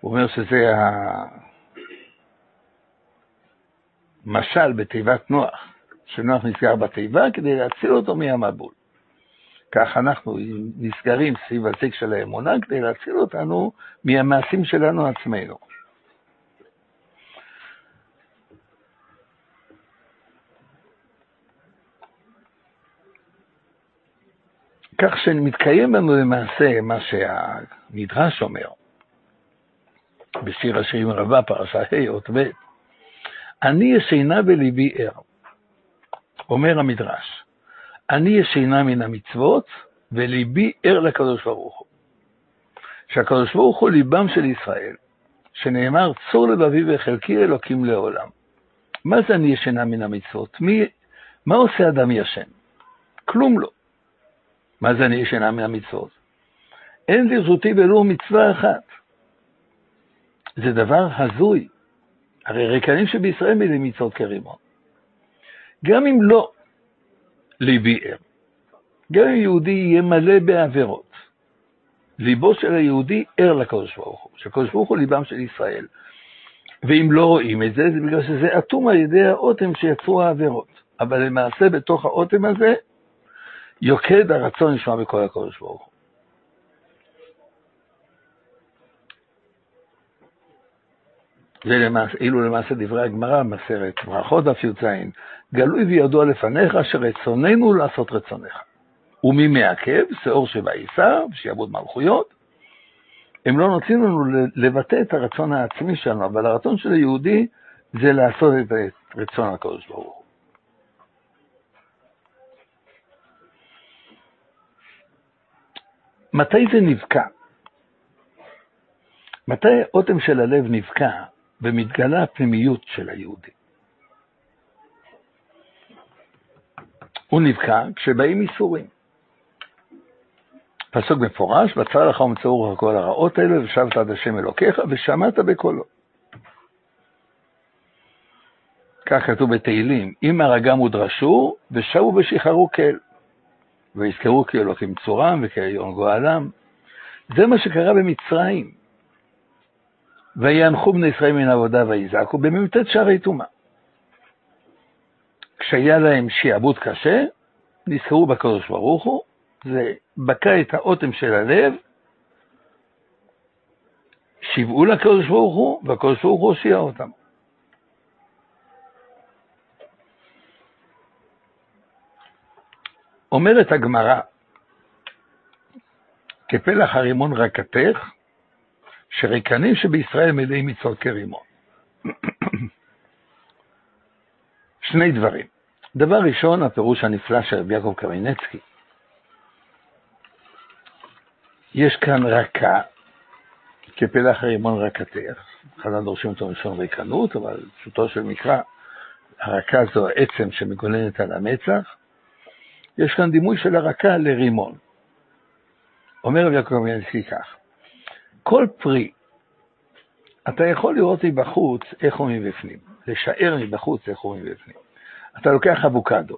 הוא אומר שזה המשל בתיבת נוח, שנוח נסגר בתיבה כדי להציל אותו מהמבול. כך אנחנו נסגרים סביב הזיק של האמונה כדי להציל אותנו מהמעשים שלנו עצמנו. כך שמתקיים לנו למעשה מה שהמדרש אומר בשיר השירים רבה, פרשה ה' אות ב', אני ישנה בליבי ער, אומר המדרש, אני ישנה מן המצוות וליבי ער לקדוש ברוך הוא. שהקדוש ברוך הוא ליבם של ישראל, שנאמר צור לבבי וחלקי אלוקים לעולם. מה זה אני ישנה מן המצוות? מי, מה עושה אדם ישן? כלום לא. מה זה אני ישנה מן המצוות? אין לרשותי ולו מצווה אחת. זה דבר הזוי. הרי ריקנים שבישראל מילים מצוות כרימון. גם אם לא ליבי ער, גם יהודי יהיה מלא בעבירות, ליבו של היהודי ער לקדוש ברוך הוא, שהקדוש ברוך הוא ליבם של ישראל. ואם לא רואים את זה, זה בגלל שזה אטום על ידי האוטם שיצרו העבירות. אבל למעשה בתוך האוטם הזה יוקד הרצון לשמוע בכל הקדוש ברוך הוא. זה למעשה, אילו למעשה דברי הגמרא במסרת ברכות דף י"ז, גלוי וידוע לפניך שרצוננו לעשות רצונך. ומי מעכב? שאור שבעיסה, שיעבוד מלכויות. הם לא נותנים לנו לבטא את הרצון העצמי שלנו, אבל הרצון של היהודי זה לעשות את רצון הקדוש ברוך הוא. מתי זה נבקע? מתי האוטם של הלב נבקע ומתגלה הפנימיות של היהודי? הוא נבקע כשבאים איסורים. פסוק מפורש, בצר לך ומצאו לך כל הרעות האלה, ושבת עד השם אלוקיך, ושמעת בקולו. כך כתוב בתהילים, אם הרגם ודרשו, ושבו ושחררו כל. ויזכרו כי אלוקים צורם וכעליון גואלם. זה מה שקרה במצרים. ויאנחו בני ישראל מן העבודה ויזעקו במ"ט שערי טומאה. כשהיה להם שיעבוד קשה, נזכרו בקדוש ברוך הוא, זה בקע את האוטם של הלב, שיוועו לקדוש ברוך הוא, והקדוש ברוך הוא הושיע אותם. אומרת הגמרא, כפלח הרימון רקתך, שריקנים שבישראל מלאים מצוות כרימון. שני דברים. דבר ראשון, הפירוש הנפלא של רבי יעקב קרינצקי. יש כאן רכה, כפלח הרימון רקתך. חז"ל דורשים אותו מלשון ריקנות, אבל פשוטו של מקרא, הרכה זו העצם שמגוננת על המצח. יש כאן דימוי של הרכה לרימון. אומר רבי יעקב קרינצקי כך, כל פרי, אתה יכול לראות מבחוץ איך הוא מבפנים, לשער מבחוץ איך הוא מבפנים. אתה לוקח אבוקדו,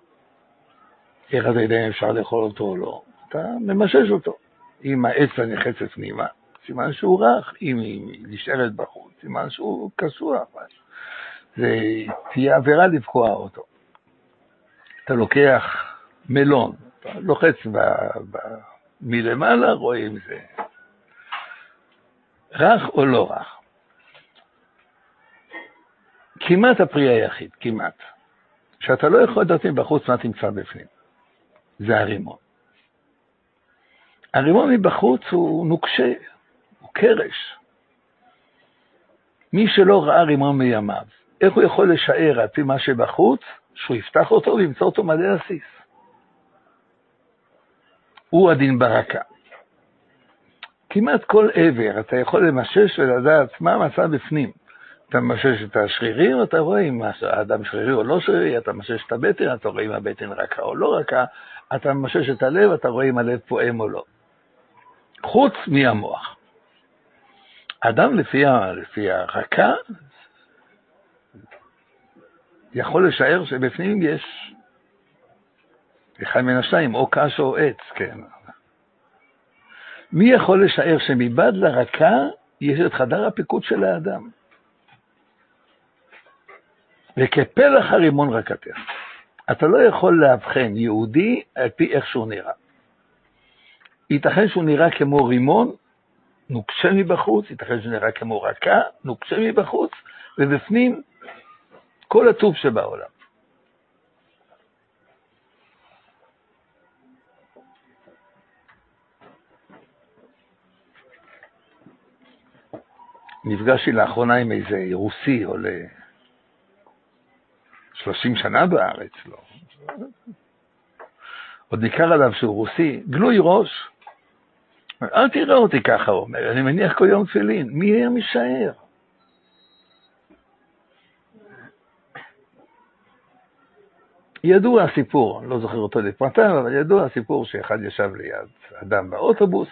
איך אתה יודע אם אפשר לאכול אותו או לא? אתה ממשש אותו. אם האצבע נחצת פנימה, סימן שהוא רך, אם היא נשארת בחוץ, סימן שהוא קשוח. זה תהיה עבירה לבקוע אותו. אתה לוקח מלון, אתה לוחץ ב, ב, מלמעלה, רואים זה רך או לא רך. כמעט הפרי היחיד, כמעט. שאתה לא יכול לדעת מבחוץ מה תמצא בפנים. זה הרימון. הרימון מבחוץ הוא נוקשה, הוא קרש. מי שלא ראה רימון מימיו, איך הוא יכול לשער על פי מה שבחוץ, שהוא יפתח אותו וימצא אותו מלא עסיס? הוא הדין ברקה. כמעט כל עבר אתה יכול למשש ולדעת מה המצב בפנים. אתה ממשש את השרירים, אתה רואה אם האדם שרירי או לא שרירי, אתה ממשש את הבטן, אתה רואה אם הבטן רכה או לא רכה, אתה ממשש את הלב, אתה רואה אם הלב פועם או לא. חוץ מהמוח. אדם לפי, לפי הרכה יכול לשער שבפנים יש אחד מן השניים, או קש או עץ, כן. מי יכול לשער שמבעד לרקה יש את חדר הפיקוד של האדם? וכפלח הרימון רקתך. אתה לא יכול לאבחן יהודי על פי איך שהוא נראה. ייתכן שהוא נראה כמו רימון, נוקשה מבחוץ, ייתכן שהוא נראה כמו רקה, נוקשה מבחוץ, ובפנים כל הטוב שבעולם. נפגשתי לאחרונה עם איזה רוסי, עולה 30 שנה בארץ, לא. עוד ניכר עליו שהוא רוסי, גלוי ראש. אל תראה אותי ככה, הוא אומר, אני מניח כל יום תפילין, מי היה משער? ידוע הסיפור, אני לא זוכר אותו לפרטיו, אבל ידוע הסיפור שאחד ישב ליד אדם באוטובוס,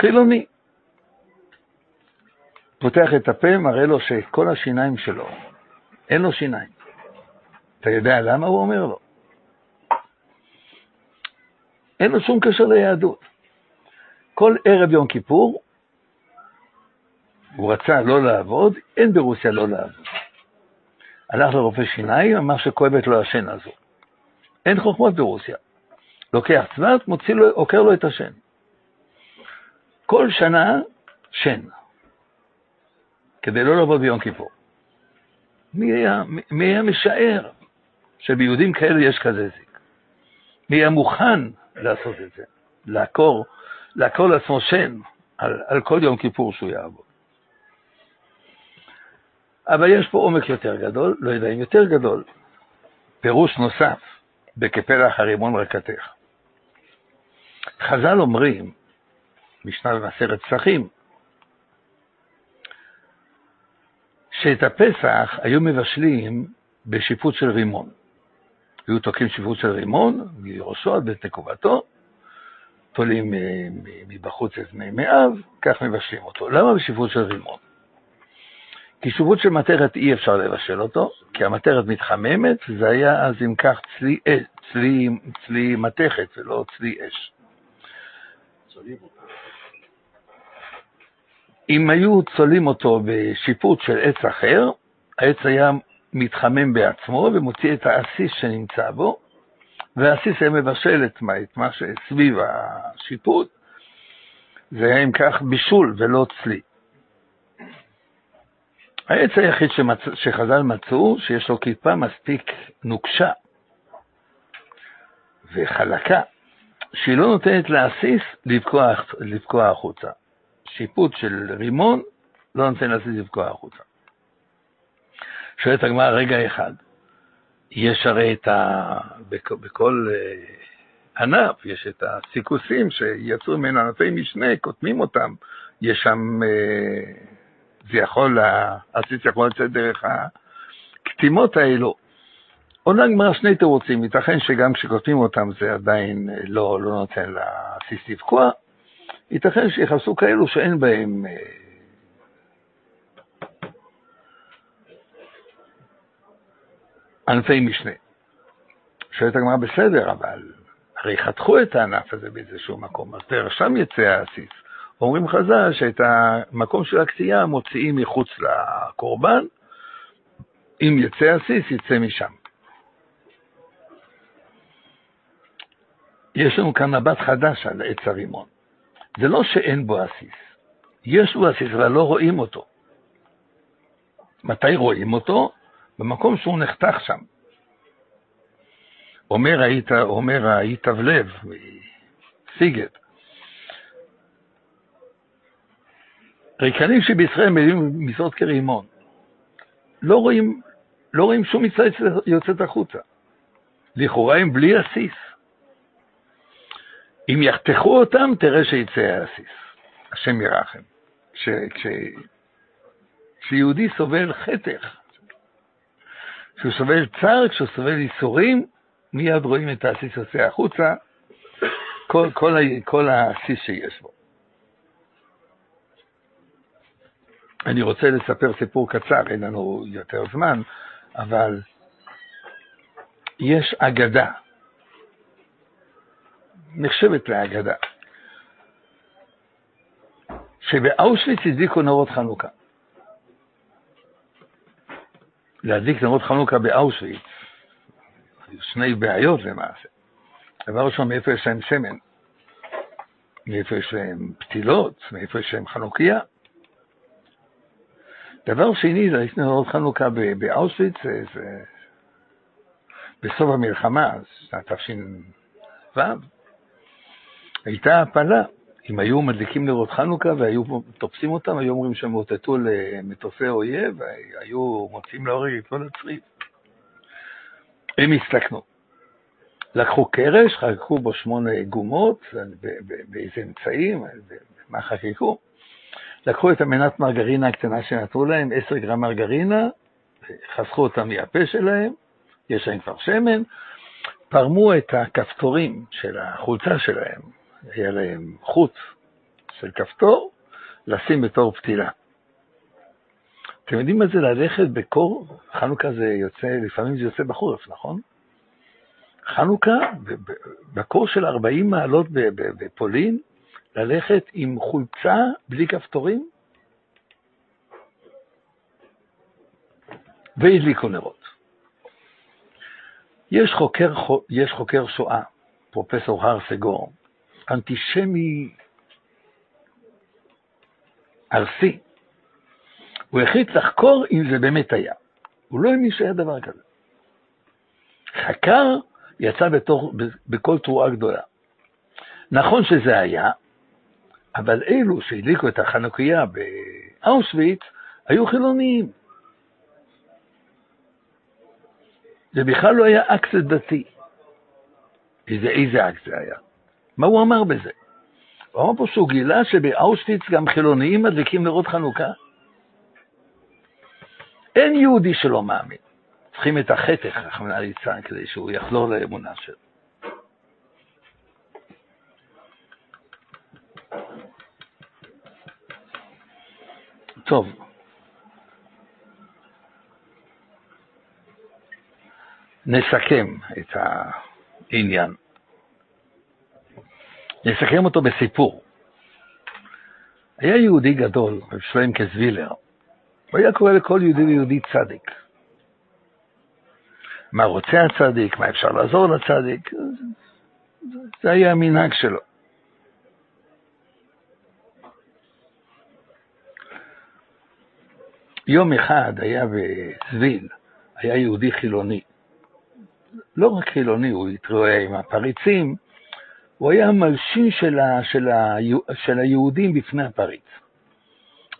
חילוני, פותח את הפה, מראה לו שכל השיניים שלו, אין לו שיניים. אתה יודע למה? הוא אומר לו. אין לו שום קשר ליהדות. כל ערב יום כיפור, הוא רצה לא לעבוד, אין ברוסיה לא לעבוד. הלך לרופא שיניים, אמר שכואבת לו השן הזו. אין חוכמות ברוסיה. לוקח צוות, מוציא לו, עוקר לו את השן. כל שנה, שן. כדי לא לבוא ביום כיפור. מי היה, מי היה משער שביהודים כאלה יש כזה זיק? מי היה מוכן לעשות את זה? לעקור, לעקור לעצמו שן על, על כל יום כיפור שהוא יעבוד. אבל יש פה עומק יותר גדול, לא יודע אם יותר גדול, פירוש נוסף בכפלח הרימון רקתך. חז"ל אומרים, משנה במסכת פסחים, שאת הפסח היו מבשלים בשיפוט של רימון. היו תוקעים שיפוט של רימון מראשו עד בית נקובתו, תולים מבחוץ את מי מאב, כך מבשלים אותו. למה בשיפוט של רימון? כי שיפוט של מטרת אי אפשר לבשל אותו, כי המטרת מתחממת, זה היה אז אם כך צלי, אה, צלי, צלי מתכת ולא צלי אש. אם היו צולים אותו בשיפוט של עץ אחר, העץ היה מתחמם בעצמו ומוציא את העסיס שנמצא בו, והעסיס היה מבשל את מה, את מה שסביב השיפוט, זה היה אם כך בישול ולא צלי. העץ היחיד שמצ... שחז"ל מצאו, שיש לו קליפה מספיק נוקשה וחלקה, שהיא לא נותנת לעסיס לבקוע החוצה. שיפוט של רימון לא נותן להזיז לבקוע החוצה. שואלת הגמרא, רגע אחד, יש הרי את ה... בכ... בכל uh, ענף, יש את הסיכוסים שיצאו ממנו ענפי משנה, קוטמים אותם, יש שם, uh, זה יכול, העציץ יכול לצאת דרך הקטימות האלו. עונה הגמרא שני תירוצים, ייתכן שגם כשקוטמים אותם זה עדיין אה, לא, לא נותן לעציץ לבקוע, ייתכן שיחסו כאלו שאין בהם אה, ענפי משנה. שואלת הגמרא, בסדר, אבל הרי חתכו את הענף הזה באיזשהו מקום, אז תראה, שם יצא העסיס. אומרים חז"ל שאת המקום של הקטיעה מוציאים מחוץ לקורבן, אם יצא עסיס, יצא משם. יש לנו כאן מבט חדש על עץ הרימון. זה לא שאין בו עסיס, יש בו עסיס, אבל לא רואים אותו. מתי רואים אותו? במקום שהוא נחתך שם. אומר, היית, אומר היטבלב, סיגט, ריקנים שבישראל מביאים משרות כרימון. לא רואים, לא רואים שום מצווה יוצאת החוצה. לכאורה הם בלי עסיס. אם יחתכו אותם, תראה שיצא העסיס. השם ירחם. כש, כש, כשיהודי סובל חתך, כשהוא סובל צער, כשהוא סובל ייסורים, מיד רואים את העסיס יוצא החוצה, כל, כל, כל העסיס שיש בו. אני רוצה לספר סיפור קצר, אין לנו יותר זמן, אבל יש אגדה, נחשבת לאגדה, שבאושוויץ הדליקו נרות חנוכה. להדליק נרות חנוכה באושוויץ, היו שני בעיות למעשה. דבר ראשון, מאיפה יש להם שמן? מאיפה יש להם פתילות? מאיפה יש להם חנוכיה? דבר שני, להדליק נרות חנוכה באושוויץ, זה בסוף המלחמה, שנת תש"ו, הייתה הפלה. אם היו מדליקים נרות חנוכה והיו תופסים אותם, היו אומרים שהם אותתו למטוסי אויב, והיו מוצאים להורג את כל הצריף. הם הסתכנו. לקחו קרש, חקקו בו שמונה גומות, באיזה אמצעים, מה חקקו. לקחו את המנת מרגרינה הקטנה שנתנו להם, עשר גרם מרגרינה, חסכו אותה מהפה שלהם, יש להם כבר שמן, פרמו את הכפתורים של החולצה שלהם, היה להם חוץ של כפתור, לשים בתור פתילה. אתם יודעים מה זה ללכת בקור? חנוכה זה יוצא, לפעמים זה יוצא בחורף, נכון? חנוכה, בקור של 40 מעלות בפולין, ללכת עם חולצה בלי כפתורים, והדליקו נרות. יש חוקר, יש חוקר שואה, פרופסור הר סגור, אנטישמי ארסי. הוא החליט לחקור אם זה באמת היה. הוא לא האמין שהיה דבר כזה. חקר, יצא בתור, בכל תרועה גדולה. נכון שזה היה, אבל אלו שהדליקו את החנוכיה באושוויץ היו חילוניים. זה בכלל לא היה אקט דתי. איזה, איזה זה היה? מה הוא אמר בזה? הוא אמר פה שהוא גילה שבאושוויץ גם חילוניים מדליקים נרות חנוכה. אין יהודי שלא מאמין. צריכים את החתך, רחמנא ליצלן, כדי שהוא יחזור לאמונה שלו. טוב, נסכם את העניין. נסכם אותו בסיפור. היה יהודי גדול, רב שלם קזווילר, הוא היה קורא לכל יהודי ויהודי צדיק. מה רוצה הצדיק, מה אפשר לעזור לצדיק, זה היה המנהג שלו. יום אחד היה בצביל, היה יהודי חילוני. לא רק חילוני, הוא התראה עם הפריצים, הוא היה המלשין של, ה, של, ה, של היהודים בפני הפריץ.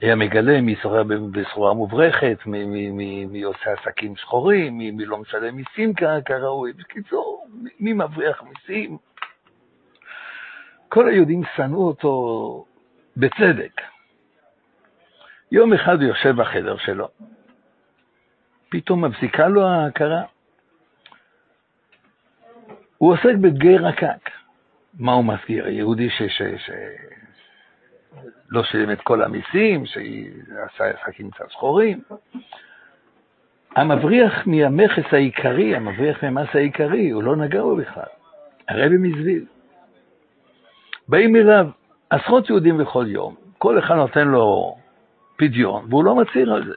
היה מגלה מי סוחר בסחורה מוברחת, מי, מי, מי, מי עושה עסקים שחורים, מי, מי לא משלם מיסים כראוי. בקיצור, מי מבריח מיסים. כל היהודים שנאו אותו בצדק. יום אחד הוא יושב בחדר שלו, פתאום מפסיקה לו ההכרה. הוא עוסק בגיא רקק. מה הוא מזכיר? יהודי לא שילם את כל המיסים, שעשה עסקים קצת שחורים. המבריח מהמכס העיקרי, המבריח מהמס העיקרי, הוא לא נגע בו בכלל. הרבי מזוויל. באים אליו עשרות יהודים בכל יום, כל אחד נותן לו פדיון, והוא לא מצהיר על זה.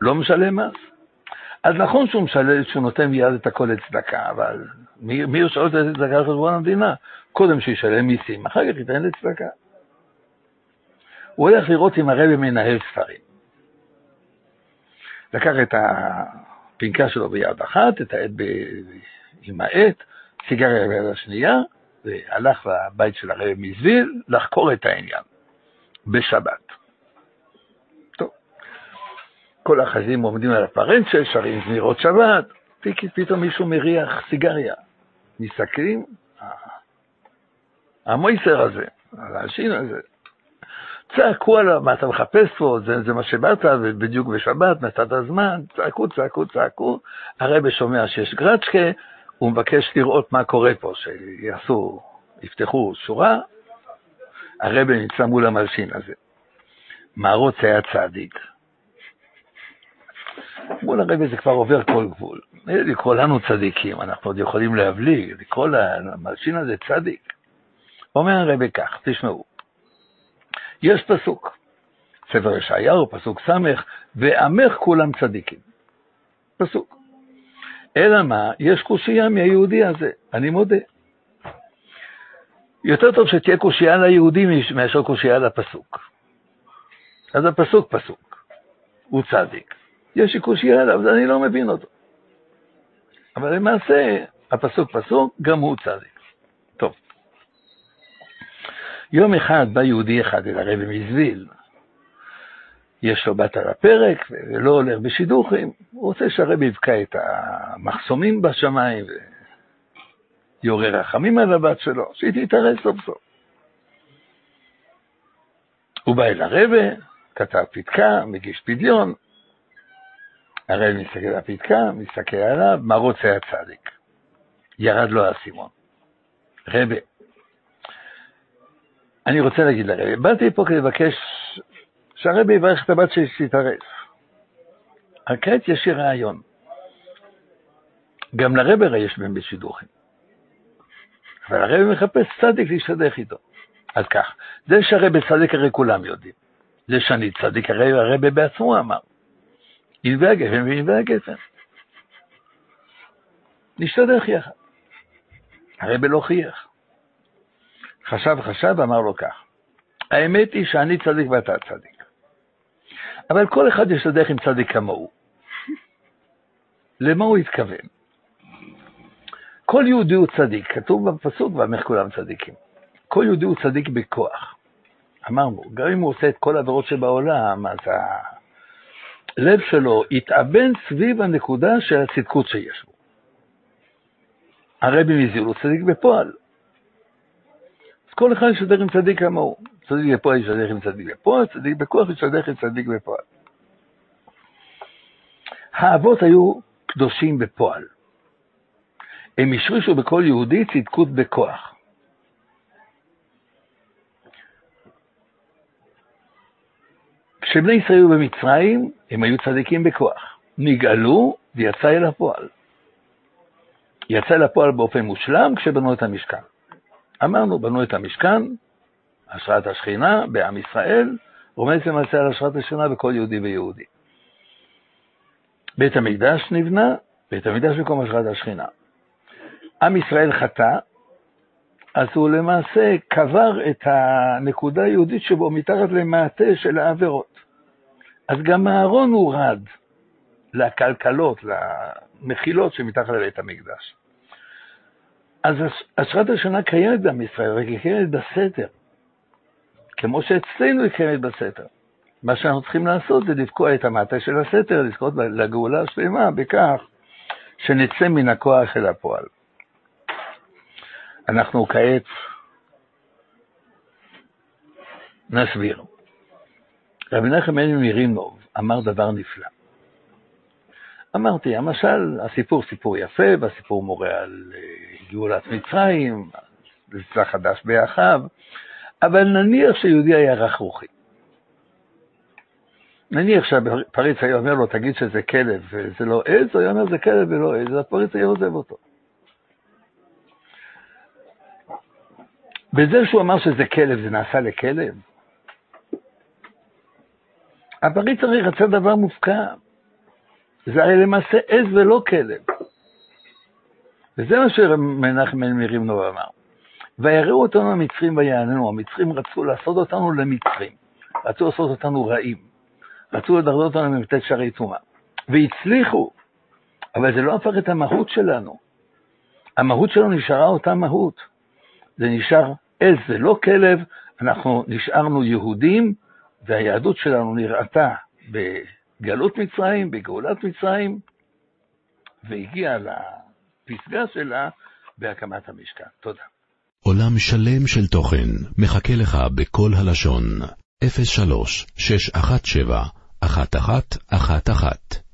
לא משלם מס. אז נכון שהוא משלם, שהוא נותן מיד את הכל לצדקה, אבל מי, מי ישאל את הצדקה על חשבון המדינה? קודם שישלם מיסים, אחר כך ייתן לצדקה. הוא הולך לראות אם הרבי מנהל ספרים. לקח את הפנקה שלו ביד אחת, את העט ב... עם העט, סיגריה ביד השנייה, והלך לבית של הרבי מזוויל לחקור את העניין בשבת. טוב, כל החזים עומדים על הפרנצ'ה, שרים זמירות שבת, פתאום מישהו מריח סיגריה. מסתכלים, המויסר הזה, הלהשין הזה. צעקו עליו, מה אתה מחפש פה, זה, זה מה שבאת, ובדיוק בשבת נתת זמן, צעקו, צעקו, צעקו. הרבי שומע שיש גרצ'קה, הוא מבקש לראות מה קורה פה, שיעשו, יפתחו שורה. הרבי נמצא מול המלשין הזה. מערוץ היה צדיק. מול הרבי זה כבר עובר כל גבול. לקרוא לנו צדיקים, אנחנו עוד יכולים להבליג, לקרוא למלשין הזה צדיק. אומר הרבי כך, תשמעו, יש פסוק, ספר ישעיהו, פסוק ס', ועמך כולם צדיקים. פסוק. אלא מה, יש קושייה מהיהודי הזה, אני מודה. יותר טוב שתהיה קושייה ליהודי מאשר קושייה לפסוק. אז הפסוק פסוק, הוא צדיק. יש לי קושייה עליו, אני לא מבין אותו. אבל למעשה, הפסוק פסוק, גם הוא צדיק. יום אחד בא יהודי אחד אל הרבי מזוויל, יש לו בת על הפרק ולא הולך בשידוכים, הוא רוצה שהרבי יבקע את המחסומים בשמיים ויורה רחמים על הבת שלו, שהיא תתארס סוף סוף. הוא בא אל הרבי, כתב פתקה, מגיש פדיון, הרבי מסתכל על הפתקה, מסתכל עליו, מה רוצה הצדיק? ירד לו האסימון. רבי, אני רוצה להגיד לרבי, באתי פה כדי לבקש שהרבי יברך את הבת שלי שתתארס. כעת יש לי רעיון. גם לרבי הרי יש בן בשידוכים. אבל הרבי מחפש צדיק להשתדך איתו. אז כך, זה שהרבי צדיק הרי כולם יודעים. זה שאני צדיק, הרי הרבי בעצמו אמר. ענבי הגפן וענבי הגפן. נשתדך יחד. הרבי לא חייך. חשב חשב ואמר לו כך, האמת היא שאני צדיק ואתה צדיק. אבל כל אחד ישתדך עם צדיק כמוהו. למה הוא התכוון? כל יהודי הוא צדיק, כתוב בפסוק, ועמך כולם צדיקים. כל יהודי הוא צדיק בכוח. אמרנו, גם אם הוא עושה את כל העבירות שבעולם, אז הלב שלו יתאבן סביב הנקודה של הצדקות שיש בו. הרבי מזיל הוא צדיק בפועל. אז כל אחד ישתדך עם צדיק כמוהו. צדיק בפועל ישתדך עם צדיק בפועל, צדיק בכוח ישתדך עם צדיק בפועל. האבות היו קדושים בפועל. הם השרישו בכל יהודי צדקות בכוח. כשבני ישראל היו במצרים, הם היו צדיקים בכוח. נגאלו ויצא אל הפועל. יצא אל הפועל באופן מושלם כשבנו את המשכן. אמרנו, בנו את המשכן, השראת השכינה בעם ישראל, רומז למעשה על השראת השכינה בכל יהודי ויהודי. בית המקדש נבנה, בית המקדש במקום השראת השכינה. עם ישראל חטא, אז הוא למעשה קבר את הנקודה היהודית שבו מתחת למעטה של העבירות. אז גם אהרון הורד לקלקלות, למחילות שמתחת לבית המקדש. אז השראת השנה קיימת בעם ישראל, רק היא קיימת בסתר. כמו שאצלנו היא קיימת בסתר. מה שאנחנו צריכים לעשות זה לבקוע את המעטה של הסתר, לזכות לגאולה השלמה בכך שנצא מן הכוח של הפועל. אנחנו כעת נסביר. רבי נחם אלי מירינוב אמר דבר נפלא. אמרתי, המשל, הסיפור סיפור יפה, והסיפור מורה על גאולת מצרים, מבצע חדש באחיו, אבל נניח שיהודי היה רך רוחי. נניח שהפריץ היה אומר לו, תגיד שזה כלב וזה לא עז, הוא היה אומר, זה כלב ולא עז, הפריץ היה עוזב אותו. בזה שהוא אמר שזה כלב, זה נעשה לכלב? הפריץ הרי רצה דבר מופקע. זה הרי למעשה עז ולא כלב. וזה מה שמנחם בן מרימנו אמר. ויראו אותנו המצרים ויעננו, המצרים רצו לעשות אותנו למצרים, רצו לעשות אותנו רעים, רצו לדרדר אותנו ממתת שערי טומאה, והצליחו, אבל זה לא הפך את המהות שלנו. המהות שלנו נשארה אותה מהות. זה נשאר עז ולא כלב, אנחנו נשארנו יהודים, והיהדות שלנו נראתה בגלות מצרים, בגאולת מצרים, והגיע לפסגה שלה בהקמת המשכן. תודה. עולם שלם של תוכן מחכה לך בכל הלשון, 03 617 1111